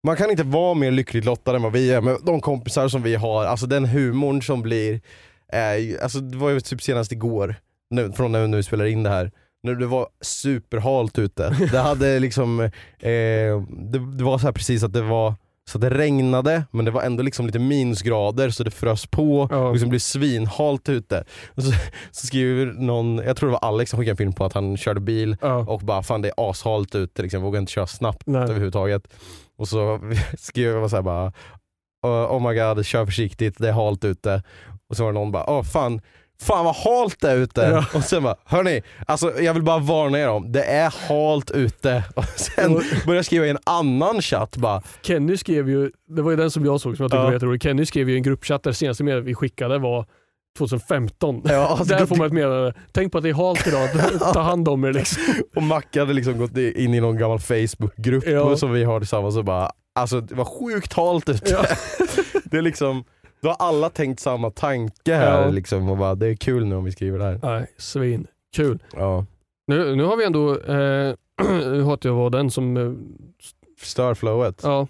man kan inte vara mer lyckligt lottad än vad vi är med de kompisar som vi har, alltså den humorn som blir, ju- alltså, det var ju typ senast igår, nu, från när vi nu spelar in det här, när det var superhalt ute. Det hade liksom, eh, det, det var så här precis att det var så det regnade men det var ändå liksom lite minusgrader så det frös på Ja. och liksom blev svinhalt ute. Och så, så skriver någon, jag tror det var Alex som skickade en film på att han körde bil Ja. och bara fan det är ashalt ute, liksom, vågar inte köra snabbt Nej. överhuvudtaget. Och så skrev jag så här bara oh oh my god, kör försiktigt, det är halt ute. Och så var det någon bara, åh fan, fan vad halt det är ute. Ja. Och sen bara, hörni, alltså jag vill bara varna er om, det är halt ute. Och sen började jag skriva i en annan chatt bara, Kenny skrev ju, det var ju den som jag såg som jag tyckte Ja. var jätterolig. Kenny skrev ju i en gruppchatt där senaste meddelandet vi skickade var 2015. ja, alltså, Där får man ett meddelande. Tänk på att det är halt idag, ta hand om er liksom. och Macke hade liksom gått in i någon gammal Facebookgrupp Ja. som vi har tillsammans och bara, alltså det var sjukt halt ute. Ja. det är liksom, då har alla tänkt samma tanke här Ja. liksom och bara, det är kul nu om vi skriver det här. Nej, svin. Kul. Ja. Nu, nu har vi ändå, eh, nu hatar jag vara den som, eh, Stör flowet. ja.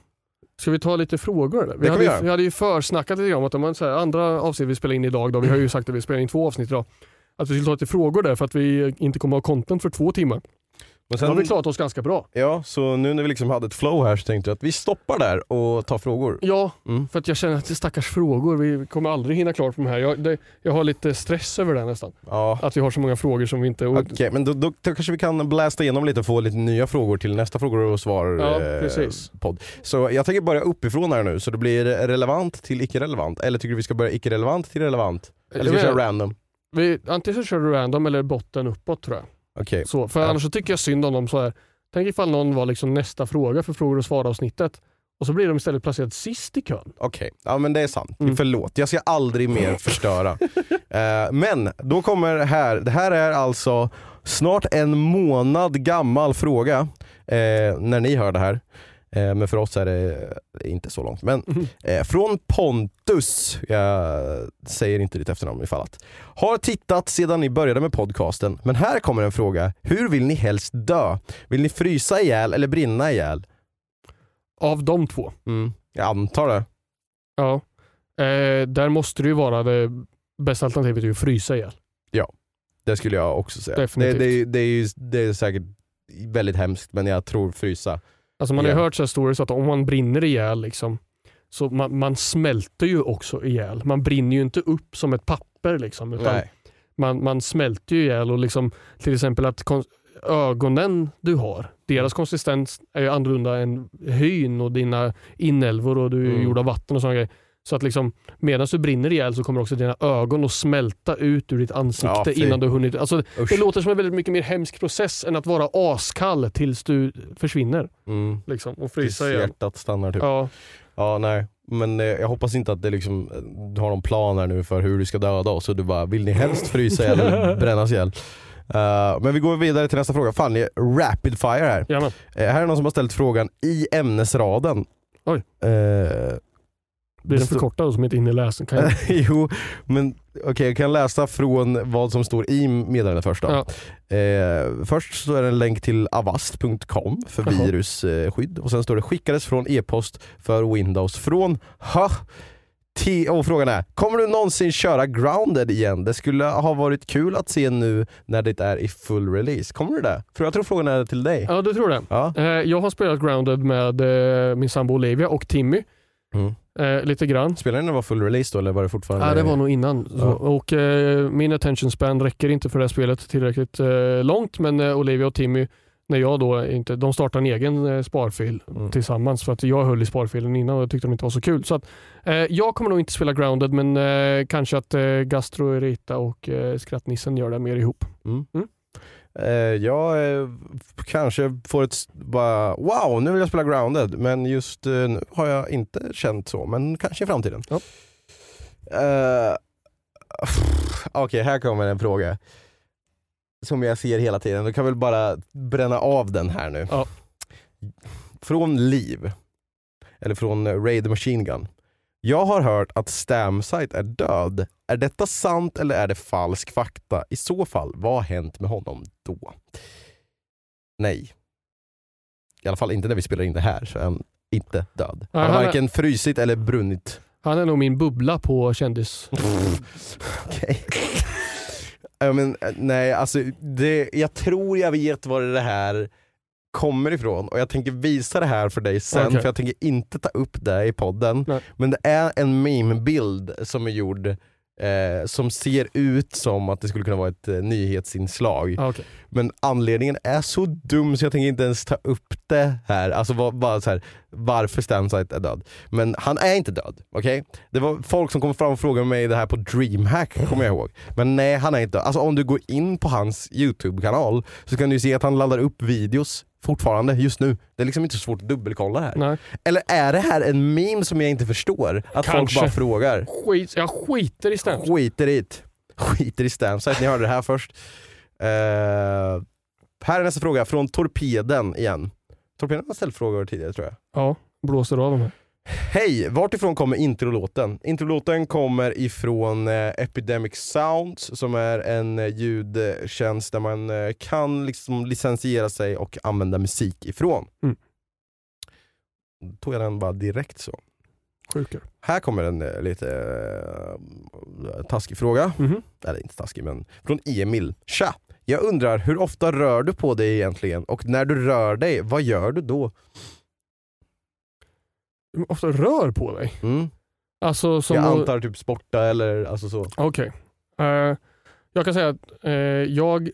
Ska vi ta lite frågor? Eller? Vi, hade, vi vi hade ju försnackat lite grann om att så här, andra avsnitt vi spelar in idag, då, vi har ju sagt att vi spelar in två avsnitt idag, att vi skulle ta lite frågor där för att vi inte kommer ha content för två timmar. Men Sen har vi klarat oss ganska bra. ja, så nu när vi liksom hade ett flow här så tänkte jag att vi stoppar där och tar frågor. Ja, Mm. för att jag känner att det är stackars frågor. Vi kommer aldrig hinna klart på de här. Jag, det, jag har lite stress över det nästan. Ja. Att vi har så många frågor som vi inte... Okej, men då, då, då kanske vi kan blästa igenom lite och få lite nya frågor till nästa frågor och svar Ja, eh, precis. podd. Så jag tänker börja uppifrån här nu, så det blir relevant till icke-relevant. Eller tycker du vi ska börja icke-relevant till relevant? Eller ska vi köra random? vi, antingen så kör du random eller botten uppåt tror jag. Okej. Så, för Ja. annars så tycker jag synd om dem så här. Tänk ifall någon var liksom nästa fråga för frågor och svar avsnittet och så blir de istället placerade sist i kön. Okej, ja men det är sant. Mm. Förlåt, jag ska aldrig mer förstöra. Eh, men då kommer här, det här är alltså snart en månad gammal fråga eh, när ni hör det här. Eh, men för oss är det inte så långt. Men Mhm. eh, från Pontus, jag säger inte ditt efternamn ifall att. Har tittat sedan ni började med podcasten, men här kommer en fråga. Hur vill ni helst dö? Vill ni frysa ihjäl eller brinna ihjäl? Av de två. Mm, jag antar det. Ja. Eh, där måste det ju vara det bästa alternativet är att frysa ihjäl. Det skulle jag också säga. Det, Definitivt. det, det, är ju, det är säkert väldigt hemskt men jag tror frysa. Alltså man har ju hört så här stories att om man brinner ihjäl liksom, så man, man smälter ju också ihjäl. Man brinner ju inte upp som ett papper liksom, utan man, man smälter ju ihjäl och liksom, till exempel att ögonen du har, deras konsistens är ju annorlunda än hyn och dina inälvor och du är Mm. gjord av vatten och sådana grejer. Så att liksom, medan du brinner ihjäl så kommer också dina ögon att smälta ut ur ditt ansikte Ja, innan du har hunnit. Alltså, Usch. det låter som en väldigt mycket mer hemsk process än att vara askall tills du försvinner. Mm. Liksom, och Tills frysa igen. hjärtat stannar typ. Ja. Ja, nej. Men eh, jag hoppas inte att det liksom, du har någon plan här nu för hur du ska döda oss och du bara, vill ni helst frysa ihjäl eller brännas ihjäl? Eh, men vi går vidare till nästa fråga. Fan det är rapid fire här. Eh, här är någon som har ställt frågan i ämnesraden. Oj. Eh, Blir den förkortad som inte är inne i läsen? Kan jag... jo, men okej jag kan läsa från vad som står i meddelandet först. Ja. Eh, först så är det en länk till avast.com för Jaha. virusskydd och sen står det skickades från e-post för Windows från ha, och frågan är, kommer du någonsin köra grounded igen? Det skulle ha varit kul att se nu när det är i full release. Kommer du det? För jag tror frågan är till dig. ja, du tror det. Ja. Eh, Jag har spelat Grounded med eh, min sambo Olivia och Timmy. Mm. Eh, lite grann. Spelade ni när det var full release då eller var det fortfarande? Ja, det var nog innan. Ja. Och, eh, min attention span räcker inte för det här spelet tillräckligt eh, långt men eh, Olivia och Timmy, när jag då inte, de startade en egen eh, sparfil Mm. tillsammans för att jag höll i sparfilen innan och jag tyckte de inte var så kul. Så att, eh, jag kommer nog inte spela Grounded men kanske att Gastro, Erita och eh, Skrattnissen gör det mer ihop. Mm. Mm. Eh, jag eh, kanske får ett bara wow nu vill jag spela grounded men just eh, nu har jag inte känt så men kanske i framtiden. Ja. Eh, Okej här kommer en fråga som jag ser hela tiden, du kan väl bara bränna av den här nu. Ja. Från Liv, eller från Raid Machine Gun. Jag har hört att Stamsite är död. Är detta sant eller är det falsk fakta? I så fall, vad har hänt med honom då? Nej. I alla fall inte när vi spelar in det här, så är han inte död. Han har varken frysit eller brunnit. Han är nog min bubbla på kändis. Okej. Ja, men, eh, nej, alltså, det, jag tror jag vet var det här kommer ifrån och jag tänker visa det här för dig sen Okej. för jag tänker inte ta upp det i podden. Nej. Men det är en meme-bild som är gjord eh, som ser ut som att det skulle kunna vara ett eh, nyhetsinslag. Ah, okej. Men anledningen är så dum så jag tänker inte ens ta upp det här. Alltså var, bara så här, varför Stamsite är död. Men han är inte död, okej? Det var folk som kom fram och frågade mig det här på DreamHack, kommer jag ihåg. Men nej, han är inte död. Alltså om du går in på hans YouTube-kanal så kan du se att han laddar upp videos fortfarande, just nu. Det är liksom inte så svårt att dubbelkolla här. Nej. Eller är det här en meme som jag inte förstår? Att folk Kanske. bara frågar. Skit, jag skiter i Stamps. Skiter i det. Skiter i Stamsite, ni hörde det här först. Eh, här är nästa fråga från Torpeden igen. Torpeden har ställt frågor tidigare tror jag. Ja, blåser av de här. Hej, vart ifrån kommer introlåten? Introlåten kommer ifrån eh, Epidemic Sounds som är en eh, ljudtjänst där man eh, kan liksom licensiera sig och använda musik ifrån. Mm. Då tog jag den bara direkt så. Sjukare. Här kommer en lite eh, taskig fråga. Mhm. Eller inte taskig men från Emil. Tja! Jag undrar hur ofta rör du på dig egentligen? Och när du rör dig, vad gör du då? Ofta rör på dig? Mm. Alltså som Jag antar typ sporta eller alltså så. Okej. Eh, jag kan säga att eh, jag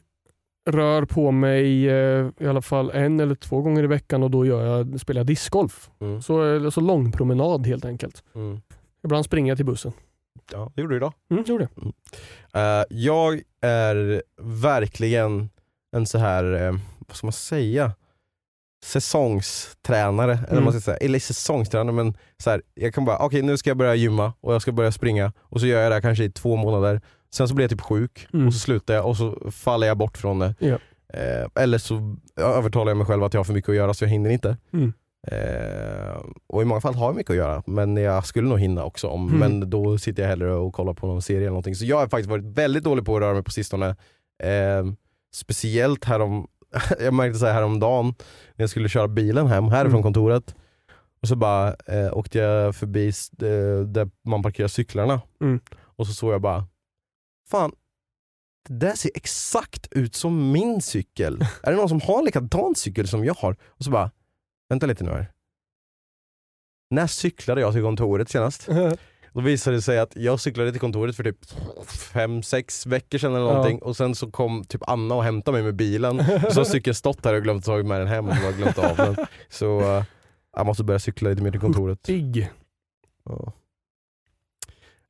rör på mig eh, i alla fall en eller två gånger i veckan och då gör jag, spelar jag discgolf. Mm. Så, så lång promenad helt enkelt. Mm. Ibland springer jag till bussen. Ja, det gjorde du idag. Mm, gjorde jag. Eh, jag är verkligen en så här, vad ska man säga, säsongstränare. Eller, Mm. vad man ska säga. eller säsongstränare men så här, jag kan bara, okej nu ska jag börja gymma och jag ska börja springa och så gör jag det här kanske i två månader. Sen så blir jag typ sjuk Mm. och så slutar jag och så faller jag bort från det. Ja. Eh, eller så övertalar jag mig själv att jag har för mycket att göra så jag hinner inte. Mm. Eh, och i många fall har jag mycket att göra men jag skulle nog hinna också om, Mm. men då sitter jag hellre och kollar på någon serie eller någonting. Så jag har faktiskt varit väldigt dålig på att röra mig på sistone. Eh, speciellt härom, jag märkte så här häromdagen när jag skulle köra bilen hem härifrån Mm. kontoret. Och så bara eh, åkte jag förbi eh, där man parkerar cyklarna. Mm. Och så såg jag bara, fan det där ser exakt ut som min cykel. är det någon som har en likadan cykel som jag har? Och så bara, vänta lite nu här. När cyklade jag till kontoret senast? Då visade det sig att jag cyklade till kontoret för typ fem sex veckor sedan eller Ja. någonting och sen så kom typ Anna och hämtade mig med bilen och så har cykeln stått här och glömt ta med den hem och har glömt av den. Så eh, jag måste börja cykla lite mer till kontoret. Digg. Ja.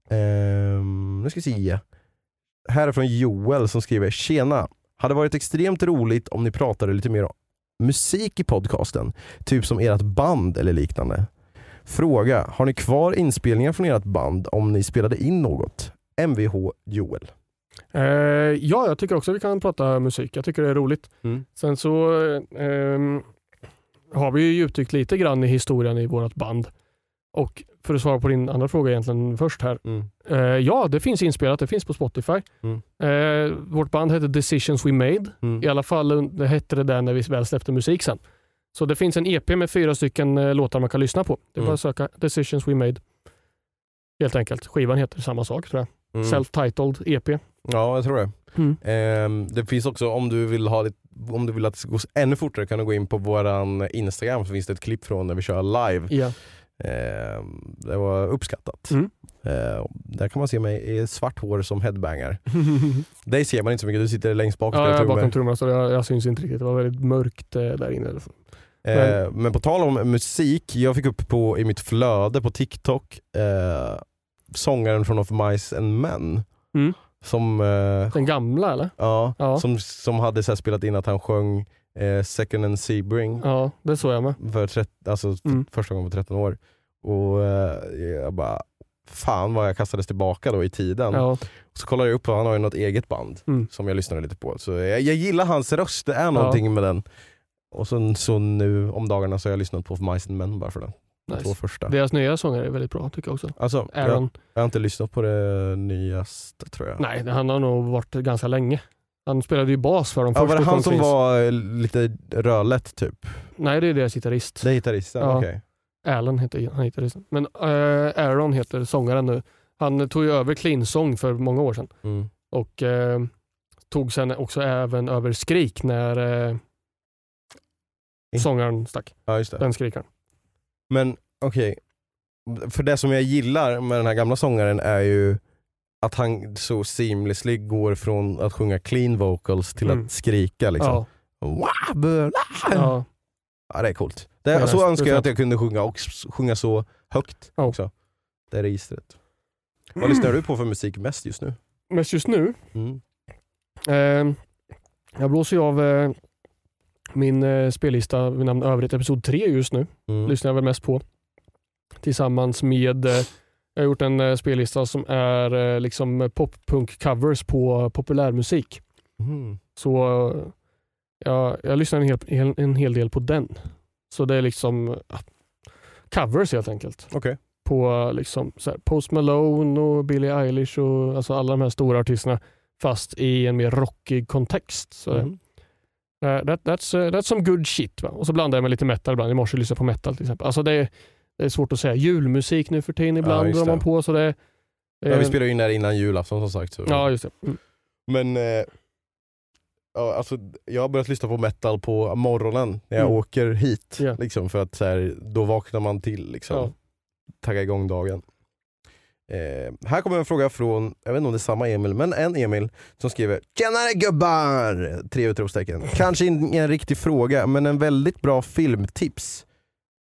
Ehm, nu ska vi se. Här är från Joel som skriver Tjena! Hade varit extremt roligt om ni pratade lite mer om musik i podcasten. Typ som ert band eller liknande. Fråga, har ni kvar inspelningar från ert band om ni spelade in något? Mvh Joel. Eh, ja, jag tycker också vi kan prata musik. Jag tycker det är roligt. Mm. Sen så eh, har vi ju djupdykt lite grann i historien i vårt band. Och för att svara på din andra fråga egentligen först här. Mm. Eh, ja, det finns inspelat. Det finns på Spotify. Mm. Eh, vårt band hette Decisions We Made. Mm. I alla fall det hette det där när vi väl släppte musik sen. Så det finns en EP med fyra stycken eh, låtar man kan lyssna på. Det är bara Mm. att söka Decisions We Made. Helt enkelt. Skivan heter samma sak tror jag. Mm. Self-titled EP. Ja, jag tror det. Mm. Ehm, det finns också, om du vill ha lite, om du vill att det ska gå ännu fortare kan du gå in på våran Instagram så finns det ett klipp från när vi kör live. Ja. Ehm, det var uppskattat. Mm. Ehm, där kan man se mig i svart hår som headbanger. Dig ser man inte så mycket, du sitter längst bak Ja, jag är bakom trummor. trummorna så jag, jag syns inte riktigt. Det var väldigt mörkt eh, där inne. Ehm, men på tal om musik, jag fick upp på, i mitt flöde på TikTok eh, sångaren från Of Mice and Men. Mm. Som, eh, Den gamla eller? ja, Ja. som, som hade så spelat in att han sjöng eh, Second and Sebring Ja, det såg jag med. för, trett, alltså, för Mm. första gången på 13 år. Och eh, jag bara, fan vad jag kastades tillbaka då i tiden. Ja. Så kollade jag upp och han har ju något eget band Mm. som jag lyssnade lite på. Så jag, jag gillar hans röst, det är någonting med den. Och så, så nu om dagarna så har jag lyssnat på Mice and Men bara för den. De Nice. två första. Deras nya sångare är väldigt bra tycker jag också. Alltså, jag, Aaron. jag har inte lyssnat på det nyaste tror jag. Nej, han har nog varit ganska länge. Han spelade ju bas för dem Ja, först. var det han som var eh, lite rödlätt typ? Nej, det är deras gitarrist. Det är gitarristen? Ja. Okej. Alan heter han gitarristen. Men eh, Aaron heter sångaren nu. Han tog ju över Clean Song för många år sedan. Mm. Och eh, tog sen också även över Skrik när eh, sångaren stack. Ja just det. Den skrikaren. Men okej, för det som jag gillar med den här gamla sångaren är ju att han så seamlessly går från att sjunga clean vocals till Mm. att skrika liksom. Ja. Ja. Ja, det är coolt. Det, Ja, så det önskar jag att jag kunde sjunga och sjunga så högt Ja. också. Det är registret. Vad lyssnar du på för musik mest just nu? Mest just nu, Mm. eh, jag blåser ju av eh, min eh, spellista vid namn Övrigt Episod 3 just nu. Mm. lyssnar jag väl mest på. Tillsammans med, eh, jag har gjort en eh, spellista som är eh, liksom pop-punk-covers på populärmusik. Mm. Så eh, ja, jag lyssnar en hel, en hel del på den. Så det är liksom covers helt enkelt. Okej. På eh, liksom så här, Post Malone och Billie Eilish och alltså alla de här stora artisterna fast i en mer rockig kontext. Så Mm. Uh, that, that's, uh, that's some good shit. Va? Och så blandar jag med lite metal ibland. I morse lyssnade jag på metal till exempel. Alltså det, är, det är svårt att säga. Julmusik nu för tiden ibland just drar man det. på. Så det, Ja, vi eh, spelade in där innan julafton som sagt. Så. Ja, just det. Mm. Men eh, ja, alltså, jag har börjat lyssna på metal på morgonen när jag Mm. åker hit. Ja. Liksom, för att så här, då vaknar man till. Liksom. Ja. Tagga igång dagen. Eh, här kommer en fråga från, jag vet inte om det är samma Emil, men en Emil som skriver Tjenare gubbar! Tre utropstecken. Kanske ingen riktig fråga, men en väldigt bra filmtips.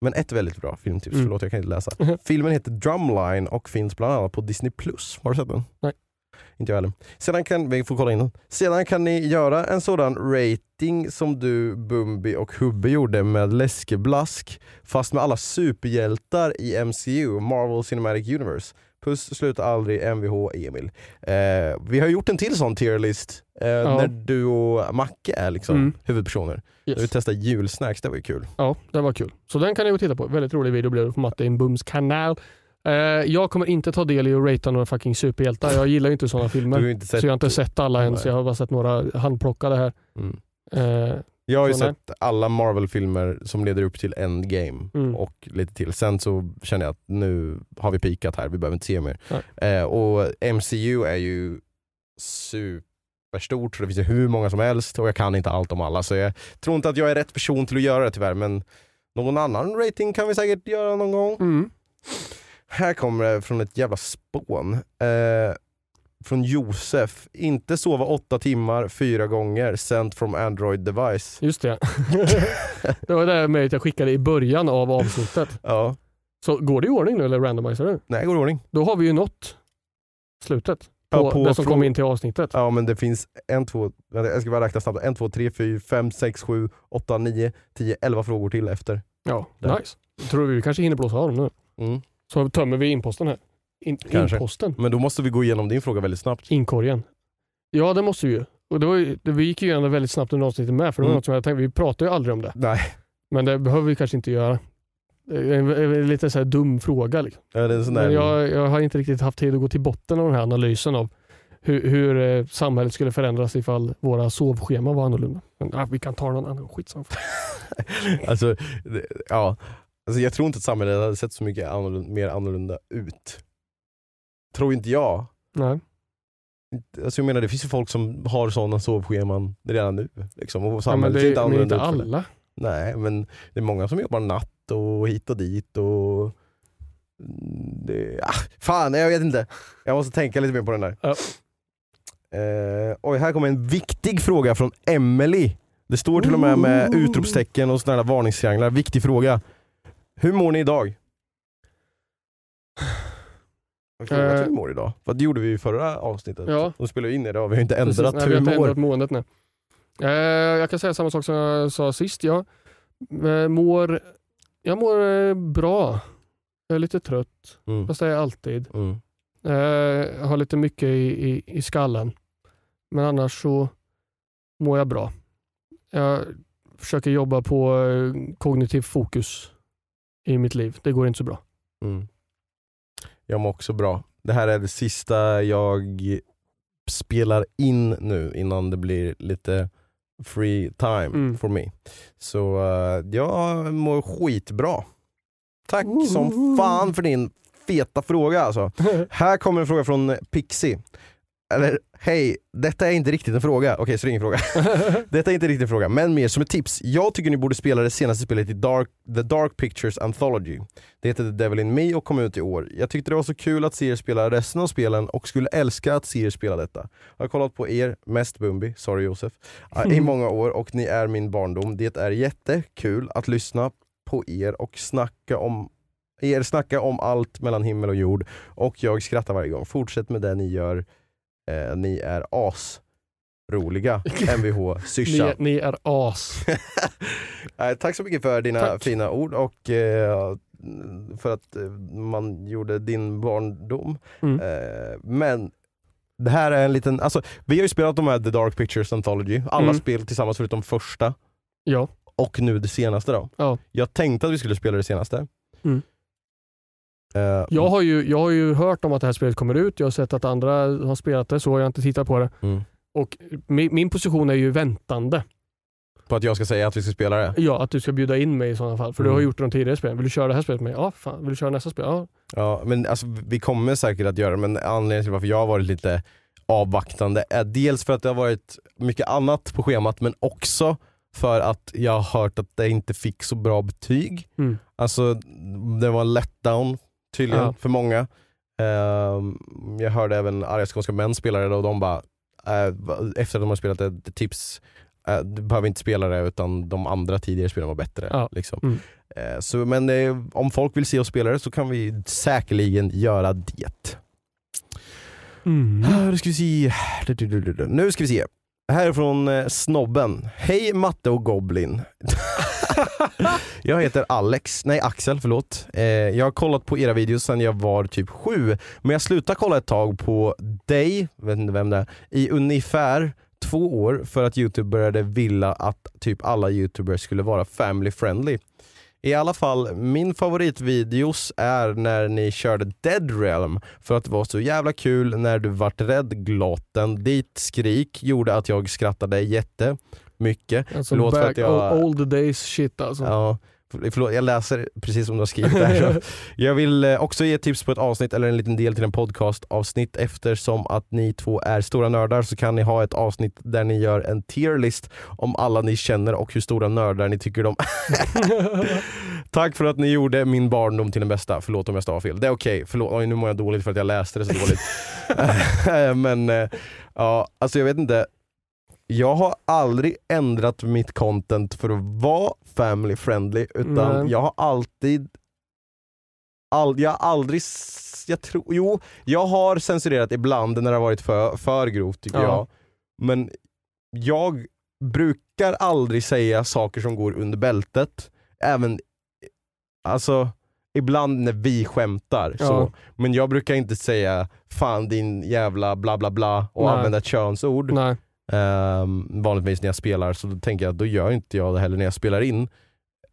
Men ett väldigt bra filmtips, Mm. förlåt jag kan inte läsa. Filmen heter Drumline och finns bland annat på Disney+. Har du sett den? Nej. Inte jag heller. Sedan kan, vi får kolla in den. Sedan kan ni göra en sådan rating som du, Bumbi och Hubbe gjorde med Läskeblask, fast med alla superhjältar i MCU, Marvel Cinematic Universe. Puss, sluta aldrig, Mvh, Emil. Eh, vi har gjort en till sån tierlist, eh, när du och Macke är liksom Mm. huvudpersoner. Yes. Vi testade julsnacks, det var ju kul. Ja, det var kul. Så den kan ni gå och titta på. Väldigt rolig video blev det på Matte Bums kanal. Eh, jag kommer inte ta del i att ratea några fucking superhjältar. Jag gillar ju inte sådana filmer. Inte Så jag har inte sett alla än, så jag har bara sett några handplockade här. Mm. Jag har ju Så nej. sett alla Marvel-filmer som leder upp till Endgame Mm. och lite till. Sen så känner jag att nu har vi pikat här, vi behöver inte se mer. Eh, och MCU är ju superstort, så det finns ju hur många som helst och jag kan inte allt om alla. Så jag tror inte att jag är rätt person till att göra det tyvärr, men någon annan rating kan vi säkert göra någon gång. mm. Här kommer det från ett jävla spån. Eh, från Josef. Inte sova åtta timmar fyra gånger, sent from Android device. Just det. det var det mejlet jag skickade i början av avsnittet. Ja. Så går det i ordning nu eller randomiserar du? Nej, går i ordning. Då har vi ju nått slutet. Ja, På, på det som kom in till avsnittet. Ja men det finns en, två, jag ska bara räkna snabbt. En, två, tre, fyra, fem, sex, sju, åtta, nio, tio, elva frågor till efter. Ja, Där. nice. Tror vi kanske hinner blåsa av dem nu. Mm. Så tömmer vi inposten här. In, Kanske. inposten? Men då måste vi gå igenom din fråga väldigt snabbt. Inkorgen. Ja det måste vi ju. Och det var ju det, vi gick ju igenom det väldigt snabbt under avsnittet med för det var Mm. något som jag tänkte, vi pratar ju aldrig om det. Nej, Men det behöver vi kanske inte göra. Det är en, en lite så här dum fråga. Liksom. ja, det är en sån där... Men jag, jag har inte riktigt haft tid att gå till botten av den här analysen av hur, hur eh, samhället skulle förändras ifall våra sovscheman var annorlunda. Men, ja, vi kan ta någon annan skitsamma. alltså, ja. alltså, jag tror inte att samhället hade sett så mycket annorlunda, mer annorlunda ut. Tror inte jag. Nej. Alltså, jag menar det finns ju folk som har sådana sovscheman redan nu. Liksom, och Ja, men det inte är men inte alla. Nej, men det är många som jobbar natt och hit och dit och... Mm, Det, ah, fan, jag vet inte. Jag måste tänka lite mer på den där. Ja. Eh, oj, här kommer en viktig fråga från Emily. Det står till och med med utropstecken och sådana varningstrianglar. Viktig fråga. Hur mår ni idag? Eh. hur vi mår idag. Vad gjorde vi i förra avsnittet? Ja. De spelar ju in idag, vi har inte Precis. ändrat Nej, hur vi har inte ändrat måendet nu. Eh, jag kan säga samma sak som jag sa sist. Jag, eh, mår, jag mår eh, bra. Jag är lite trött, Mm. fast det är jag alltid. Mm. Eh, jag har lite mycket i, i, i skallen. Men annars så mår jag bra. Jag försöker jobba på eh, kognitiv fokus i mitt liv. Det går inte så bra. Mm. Jag mår också bra. Det här är det sista jag spelar in nu innan det blir lite free time Mm. for me. Så eh, jag mår skitbra. Tack som fan för din feta fråga alltså. Här kommer en fråga från Pixie. Eller hej, detta är inte riktigt en fråga. Okej, så det är ingen fråga. detta är inte riktigt en fråga, men mer som ett tips. Jag tycker ni borde spela det senaste spelet i Dark, The Dark Pictures Anthology. Det heter The Devil in Me och kom ut i år. Jag tyckte det var så kul att se er spela resten av spelen och skulle älska att se er spela detta. Jag har kollat på er, mest Bumbi, sorry Josef, i många år och ni är min barndom. Det är jättekul att lyssna på er och snacka om er snacka om allt mellan himmel och jord och jag skrattar varje gång. Fortsätt med det ni gör. Eh, ni är as roliga. Mvh Ni, syrsa. ni är as. Eh, Tack så mycket för dina Tack. fina ord och eh, för att eh, man gjorde din barndom. Mm. Eh, men det här är en liten, alltså vi har ju spelat de här The Dark Pictures Anthology, alla Mm. spel tillsammans förutom första Ja. och nu det senaste då. Ja. Jag tänkte att vi skulle spela det senaste. Mm. Eh, Jag, har ju, jag har ju hört om att det här spelet kommer ut. Jag har sett att andra har spelat det, så jag har inte tittat på det. mm. Och min, min position är ju väntande. På att jag ska säga att vi ska spela det? Ja, att du ska bjuda in mig i sådana fall. För du Mm. har gjort det de tidigare spelen. Vill du köra det här spelet med mig? Ja, fan. Vill du köra nästa spel? Ja. Ja, men alltså, vi kommer säkert att göra det, men anledningen till varför jag har varit lite avvaktande är dels för att det har varit mycket annat på schemat, men också för att jag har hört att det inte fick så bra betyg. Mm. Alltså det var en letdown tydligen Ja. för många. Ehm, jag hörde även arga skånska män spela det och de bara, eh, efter att de har spelat det, tips, eh, du behöver inte spela det utan de andra tidigare spelen var bättre. Ja. Liksom. Mm. Eh, så, men om folk vill se oss spela det så kan vi säkerligen göra det. Mm. Nu ska vi se. Nu ska vi se. Här är från eh, Snobben. Hej Matte och Goblin. jag heter Alex, nej Axel förlåt. Eh, jag har kollat på era videos sedan jag var typ sju, men jag slutade kolla ett tag på dig, vet inte vem det är, i ungefär två år för att Youtube började vilja att typ alla Youtubers skulle vara family friendly. I alla fall, min favoritvideos är när ni körde Dead Realm för att det var så jävla kul när du vart rädd glotten. Ditt skrik gjorde att jag skrattade jätte jättemycket. Alltså Förlåt för back, att jag- old, days shit alltså. Ja, för- förlåt, jag läser precis som du har skrivit där. Jag vill eh, också ge tips på ett avsnitt eller en liten del till en podcast avsnitt eftersom att ni två är stora nördar så kan ni ha ett avsnitt där ni gör en tierlist om alla ni känner och hur stora nördar ni tycker de Tack för att ni gjorde min barndom till den bästa. Förlåt om jag stavar fel. Det är okej. Förlåt, oj, nu mår jag dåligt för att jag läste det så dåligt. Men eh, ja, alltså jag vet inte. Jag har aldrig ändrat mitt content för att vara family friendly utan Nej. jag har alltid all, jag har aldrig, jag tror, jo, jag har censurerat ibland när det har varit för, för grovt tycker Ja. jag. Men jag brukar aldrig säga saker som går under bältet. Även, alltså ibland när vi skämtar. Ja. Så. Men jag brukar inte säga fan din jävla bla bla bla och Nej. använda ett könsord. Nej. Ehm, vanligtvis när jag spelar så tänker jag att då gör inte jag det heller när jag spelar in.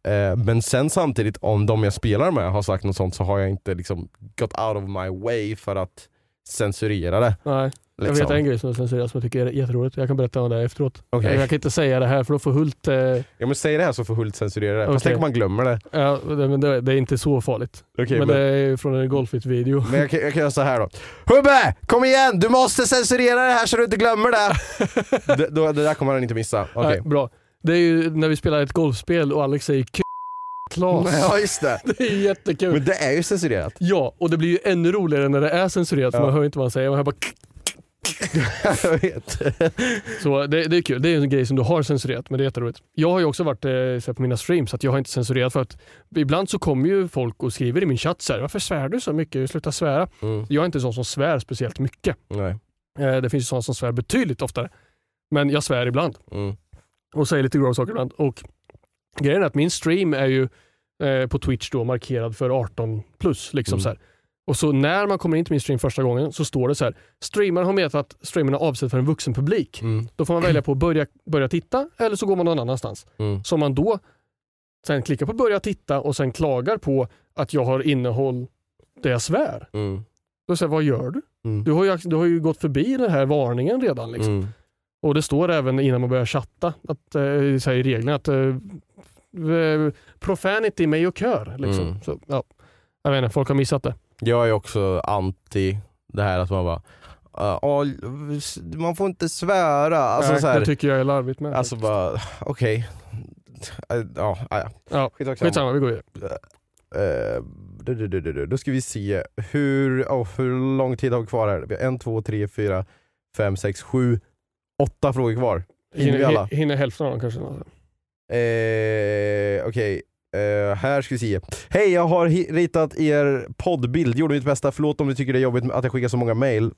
Eh, men sen samtidigt om de jag spelar med har sagt något sånt så har jag inte liksom gått out of my way för att censurera det. Nej. Jag Liksom. vet en grej som är censurerat som jag tycker är jätteroligt. Jag kan berätta om det efteråt. Okej. Jag kan inte säga det här för då får Hult... Eh, Ja men säg det här så får Hult censurera det. Fast Okej. tänk om man glömmer det. ja, det, men det, det är inte så farligt. Okej, men, men- det är från en Golfit-video. Men jag kan, jag kan göra så här då. Hubbe! Kom igen! Du måste censurera det här så du inte glömmer det! det, då, det där kommer han inte missa. Okej. Nej, bra. Det är ju när vi spelar ett golfspel och Alex säger k- Klas. Ja just det. Det är jättekul. Men det är ju censurerat. Ja, och det blir ju ännu roligare när det är censurerat för Ja. man hör inte vad han säger. Man hör bara k- jag vet. så det, det är kul. Det är en grej som du har censurerat, men det är jätteroligt. Jag har ju också varit eh, på mina streams att jag har inte censurerat för att ibland så kommer ju folk och skriver i min chatt så här, varför svär du så mycket? Sluta svära. Mm. Jag är inte sån som svär speciellt mycket. Nej. Eh, det finns ju sådana som svär betydligt oftare. Men jag svär ibland Mm. och säger lite grova saker ibland. Och grejen är att min stream är ju eh, på Twitch då markerad för 18 plus. Liksom Mm. så här. Och så när man kommer in till min stream första gången så står det så här. Streamaren har menat att streamen är avsedd för en vuxen publik. Mm. Då får man välja på att börja, börja titta eller så går man någon annanstans. Mm. Så om man då sen klickar på börja titta och sen klagar på att jag har innehåll där jag svär. Mm. Då säger vad gör du? Mm. Du har, ju, du har ju gått förbi den här varningen redan. Liksom. Mm. Och det står även innan man börjar chatta att, eh, i reglerna att eh, profanity may occur. Liksom. Mm. Så, ja. Jag vet inte, folk har missat det. Jag är också anti det här att man bara "Ah, åh, man får inte svära. Alltså, Nej, så här, det tycker jag är larvigt med. alltså bara, okej. Eh, Ja, ja, ja. ja, Skitsamma. skitsamma, vi går vidare. Eh. Då ska vi se, hur, oh, hur lång tid har vi kvar här? Vi har en, två, tre, fyra, fem, sex, sju, åtta frågor kvar. Hinner vi alla? Hinner, hinner hälften av dem kanske. Eh, Okej, här ska vi se. Hej, jag har ritat er poddbild, gjorde mitt bästa. Förlåt om ni tycker det är jobbigt att jag skickar så många mail.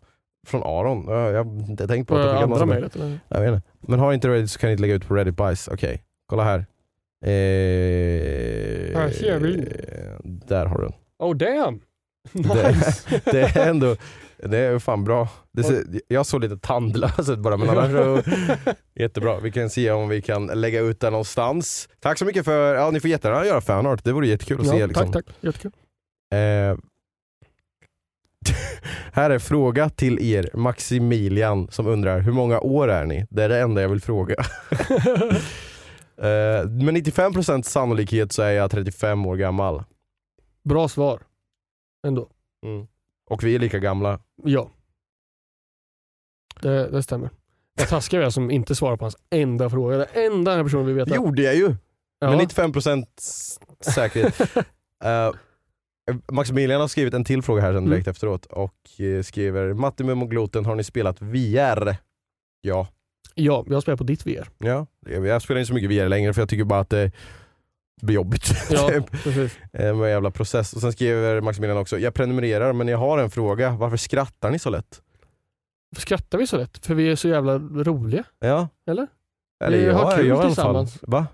Från Aron? Ja, Jag har inte tänkt på att jag På skickat andra mejlet eller? Jag vet inte. Men har inte Reddit så kan ni inte lägga ut på Reddit Bice. Okej, kolla här. Eh, Här ser vi. Där har du den. Oh damn! Det, Nice! det är ändå, det är fan bra. Ser, jag såg lite tandlös ut bara men annars så jättebra. Vi kan se om vi kan lägga ut den någonstans. Tack så mycket för, ja ni får jättegärna göra fanart, det vore jättekul att se. ja, Liksom. Tack, tack. Jättekul. Eh, här är fråga till er, Maximilian som undrar hur många år är ni? Det är det enda jag vill fråga. eh, med 95% sannolikhet så är jag 35 år gammal. Bra svar. Ändå. Mm. Och vi är lika gamla. Ja. Det, det stämmer. Vad taskig jag är som inte svarar på hans enda fråga. Det enda den här personen vill veta. Det gjorde jag ju! ja. Med 95% säkerhet. Eh, Maximilian har skrivit en till fråga här sen direkt efteråt och eh, skriver Matti Mumogloten, har ni spelat VR? Ja. ja, jag spelar på ditt VR. ja. Jag jag spelar inte så mycket VR längre för jag tycker bara att det blir jobbigt. Ja, typ. Eh, en jävla process. Och sen skriver Maximilian också, jag prenumererar men jag har en fråga, varför skrattar ni så lätt? Skrattar vi så lätt? För vi är så jävla roliga. Ja. Eller? Eller Vi jag, har kul jag tillsammans. Va?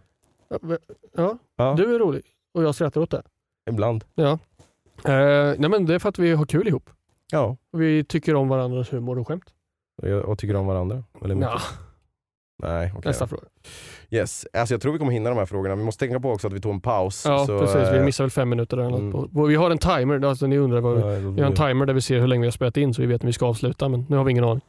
Ja, Ja, du är rolig. Och jag skrattar åt det. ibland. Ja. Eh, nej men det är för att vi har kul ihop. Ja. Vi tycker om varandras humor och skämt. Och och tycker om varandra. Eller mycket. Ja, Nej, okej. nästa fråga. Yes. Alltså jag tror vi kommer hinna de här frågorna. Vi måste tänka på också att vi tog en paus. Ja, så, precis. Vi eh, missar väl fem minuter eller något. mm. och Vi har en timer, alltså ni undrar vad vi... Vi har en timer där vi ser hur länge vi har spelat in så vi vet när vi ska avsluta men nu har vi ingen aning.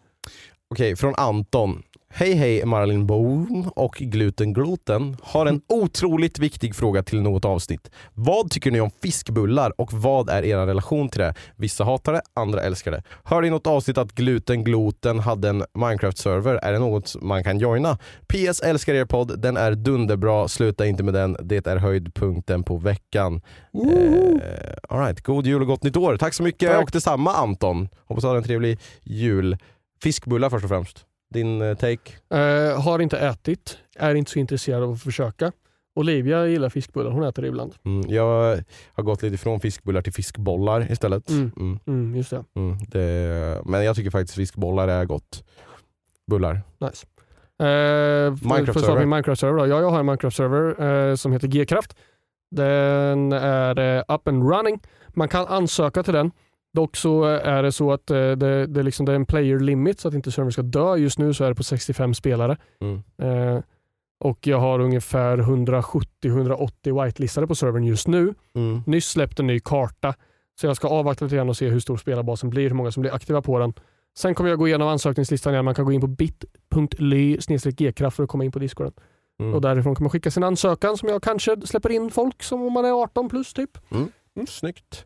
Okej, från Anton. Hej hej Marilyn Boom och Gluten Gluten har en otroligt viktig fråga till något avsnitt. Vad tycker ni om fiskbullar och vad är er relation till det? Vissa hatar det, andra älskar det. Hörde i något avsnitt att Gluten Gluten hade en Minecraft-server? Är det något man kan joina? PS älskar er podd, den är dunderbra, sluta inte med den, det är höjdpunkten på veckan. Eh, all right. God jul och gott nytt år. Tack så mycket Tack. och detsamma Anton. Hoppas du har en trevlig jul. Fiskbullar först och främst. Din eh, take? Eh, har inte ätit, är inte så intresserad av att försöka Olivia gillar fiskbullar, hon äter det ibland. Mm, jag har gått lite från fiskbullar till fiskbollar istället. Mm. Mm, Mm, just det. mm, det. Men jag tycker faktiskt fiskbollar är gott. Bullar. Nice. Eh, Minecraft Minecraft-server då. Ja, jag har en Minecraft-server eh, som heter G-kraft. Den är eh, up and running. Man kan ansöka till den. Dock så är det så att eh, det, det, är liksom, det är en player limit så att inte servern ska dö. Just nu så är det på 65 spelare. Mm. Eh, och jag har ungefär 170-180 whitelistade på servern just nu. Mm. Nyss släppt en ny karta. Så jag ska avvakta lite grann och se hur stor spelarbasen blir, hur många som blir aktiva på den. Sen kommer jag gå igenom ansökningslistan igen. Man kan gå in på bit.ly gkraft för att komma in på discorden. Mm. Och därifrån kan man skicka sin ansökan som jag kanske släpper in folk som om man är 18 plus typ. Mm. Snyggt.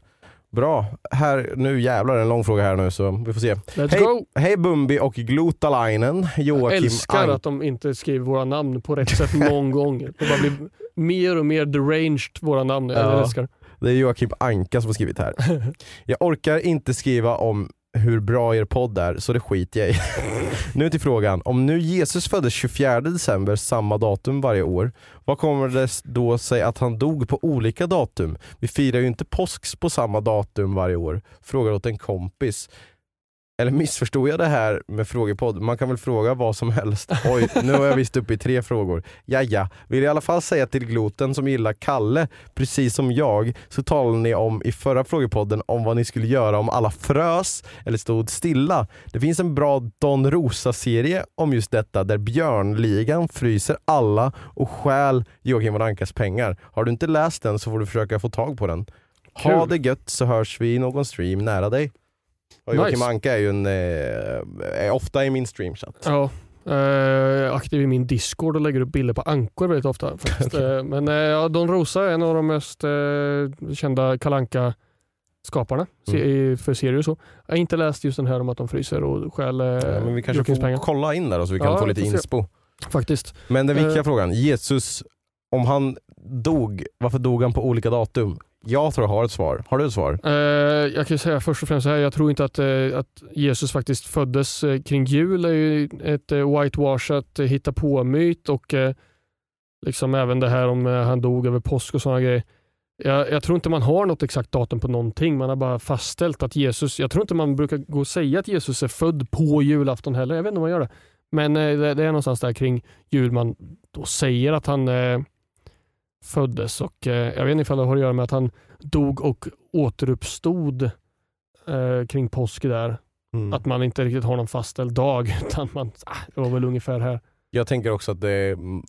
Bra. Här, nu jävlar en lång fråga här nu så vi får se. Let's Hej, go! hej Bumbi och Glotalainen. Jag Joakim älskar Ank- att de inte skriver våra namn på rätt sätt någon gång. Det bara blir mer och mer deranged våra namn. Jag Ja. älskar. Det är Joakim Anka som har skrivit här. Jag orkar inte skriva om hur bra er podd är, så det skiter jag i. nu till frågan. Om nu Jesus föddes 24 december, samma datum varje år, vad kommer det då sig att han dog på olika datum? Vi firar ju inte påsk på samma datum varje år. Frågar åt en kompis. Eller missförstod jag det här med frågepodd? Man kan väl fråga vad som helst. Oj, nu har jag visst uppe i tre frågor. Ja, ja. Vill i alla fall säga till gloten som gillar Kalle, precis som jag, så talade ni om i förra frågepodden om vad ni skulle göra om alla frös eller stod stilla. Det finns en bra Don Rosa-serie om just detta där björnligan fryser alla och stjäl Joakim von Ankas pengar. Har du inte läst den så får du försöka få tag på den. Ha Kul. det gött så hörs vi i någon stream nära dig. Och Joakim Nice. Anka är ju en, eh, är ofta i min streamchat. Ja. Eh, aktiv i min Discord och lägger upp bilder på ankor väldigt ofta. Faktiskt. Eh, men eh, ja, Don Rosa är en av de mest eh, kända kalanka skaparna i- för serier och så. Jag har inte läst just den här om att de fryser och stjäl eh, Ja, men vi kanske får pengar. kolla in där så vi kan Ja, få lite inspo. Faktiskt. Men den viktiga Eh. frågan, Jesus, om han dog, varför dog han på olika datum? Jag tror jag har ett svar. Har du ett svar? Eh, jag kan säga först och främst så här, jag tror inte att, eh, att Jesus faktiskt föddes eh, kring jul. Det är ju ett eh, whitewashat eh, hitta på myt och eh, liksom även det här om eh, han dog över påsk och sådana grejer. Jag, jag tror inte man har något exakt datum på någonting. Man har bara fastställt att Jesus, jag tror inte man brukar gå och säga att Jesus är född på julafton heller. Jag vet inte om man gör det. Men eh, det, det är någonstans där kring jul man då säger att han eh, föddes och eh, jag vet inte ifall det har att göra med att han dog och återuppstod eh, kring påsk där. Mm. Att man inte riktigt har någon fastställd dag utan man, ah, det var väl ungefär här. Jag tänker också att det, mm,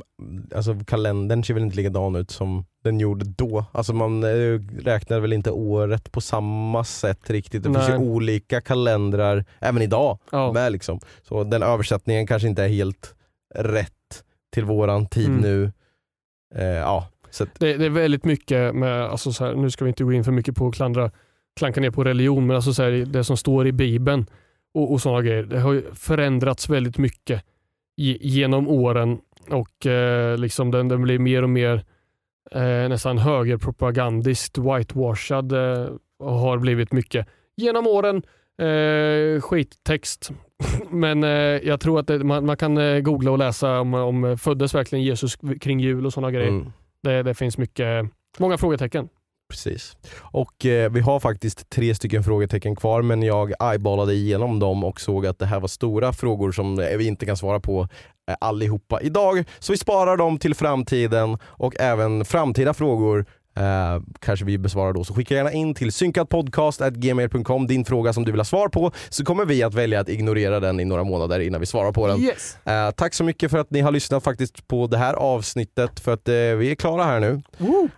alltså kalendern ser väl inte likadan ut som den gjorde då. Alltså man eh, räknar väl inte året på samma sätt riktigt. Det finns ju Nej. olika kalendrar även idag. Ja. Med liksom. Så den översättningen kanske inte är helt rätt till våran tid Mm. nu. Eh, ja, så att, Det, det är väldigt mycket med, alltså så här, nu ska vi inte gå in för mycket på att klandra, klanka ner på religion, men alltså så här, det som står i Bibeln och, och sådana grejer. Det har ju förändrats väldigt mycket ge- genom åren och eh, liksom den, den blir mer och mer eh, nästan högerpropagandiskt whitewashad eh, och har blivit mycket genom åren. Eh, skittext. Men eh, jag tror att det, man, man kan eh, googla och läsa om, om föddes verkligen Jesus kring jul och sådana grejer. mm. Det, det finns mycket, många frågetecken. Precis. Och eh, vi har faktiskt tre stycken frågetecken kvar men jag eyeballade igenom dem och såg att det här var stora frågor som eh, vi inte kan svara på eh, allihopa idag. Så vi sparar dem till framtiden och även framtida frågor eh, kanske vi besvarar då. Så skicka gärna in till synkatpodcast.gmail.com din fråga som du vill ha svar på så kommer vi att välja att ignorera den i några månader innan vi svarar på den. Yes. Eh, tack så mycket för att ni har lyssnat faktiskt på det här avsnittet för att eh, vi är klara här nu.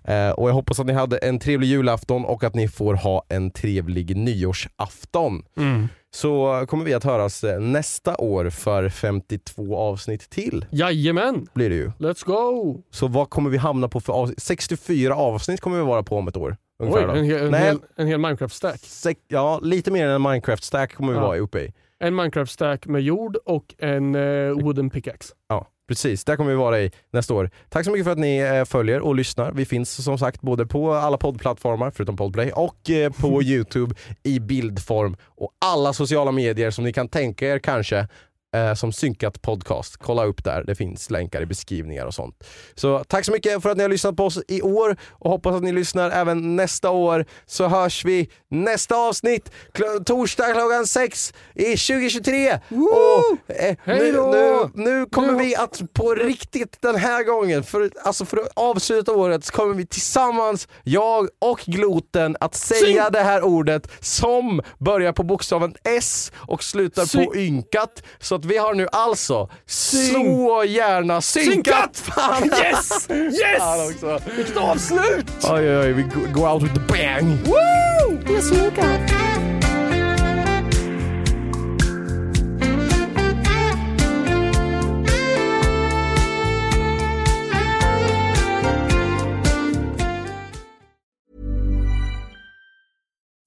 Eh, och jag hoppas att ni hade en trevlig julafton och att ni får ha en trevlig nyårsafton. Mm. Så kommer vi att höras eh, nästa år för 52 avsnitt till. Jajamän, Blir det ju. let's go! Så vad kommer vi hamna på för avsnitt? 64 avsnitt kommer vi vara på om ett år. Oj, en, hel, en, hel, en hel Minecraft-stack. Ja, lite mer än en Minecraft-stack kommer vi Ja. vara uppe i. En Minecraft-stack med jord och en eh, wooden pickaxe. Ja, precis. Där kommer vi vara i nästa år. Tack så mycket för att ni eh, följer och lyssnar. Vi finns som sagt både på alla poddplattformar, förutom Podplay, och eh, på Youtube i bildform och alla sociala medier som ni kan tänka er kanske. Eh, som synkat podcast. Kolla upp där, det finns länkar i beskrivningar och sånt. Så tack så mycket för att ni har lyssnat på oss i år och hoppas att ni lyssnar även nästa år. Så hörs vi nästa avsnitt kl- torsdag klockan sex i 2023. Och, eh, nu, nu, nu kommer Nu- vi att på riktigt den här gången, för, alltså för att avsluta året, så kommer vi tillsammans, jag och Gloten, att säga Syn- det här ordet som börjar på bokstaven S och slutar Syn- på ynkat. Så att vi har nu alltså Syn- så gärna synkat! Synkat! Fan! Yes! Yes! Fan. Vilket avslut! Oj, oj, oj, vi go- out with the bang! Woo! Är så gott.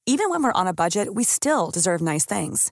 Even when we're on a budget, we still deserve nice things.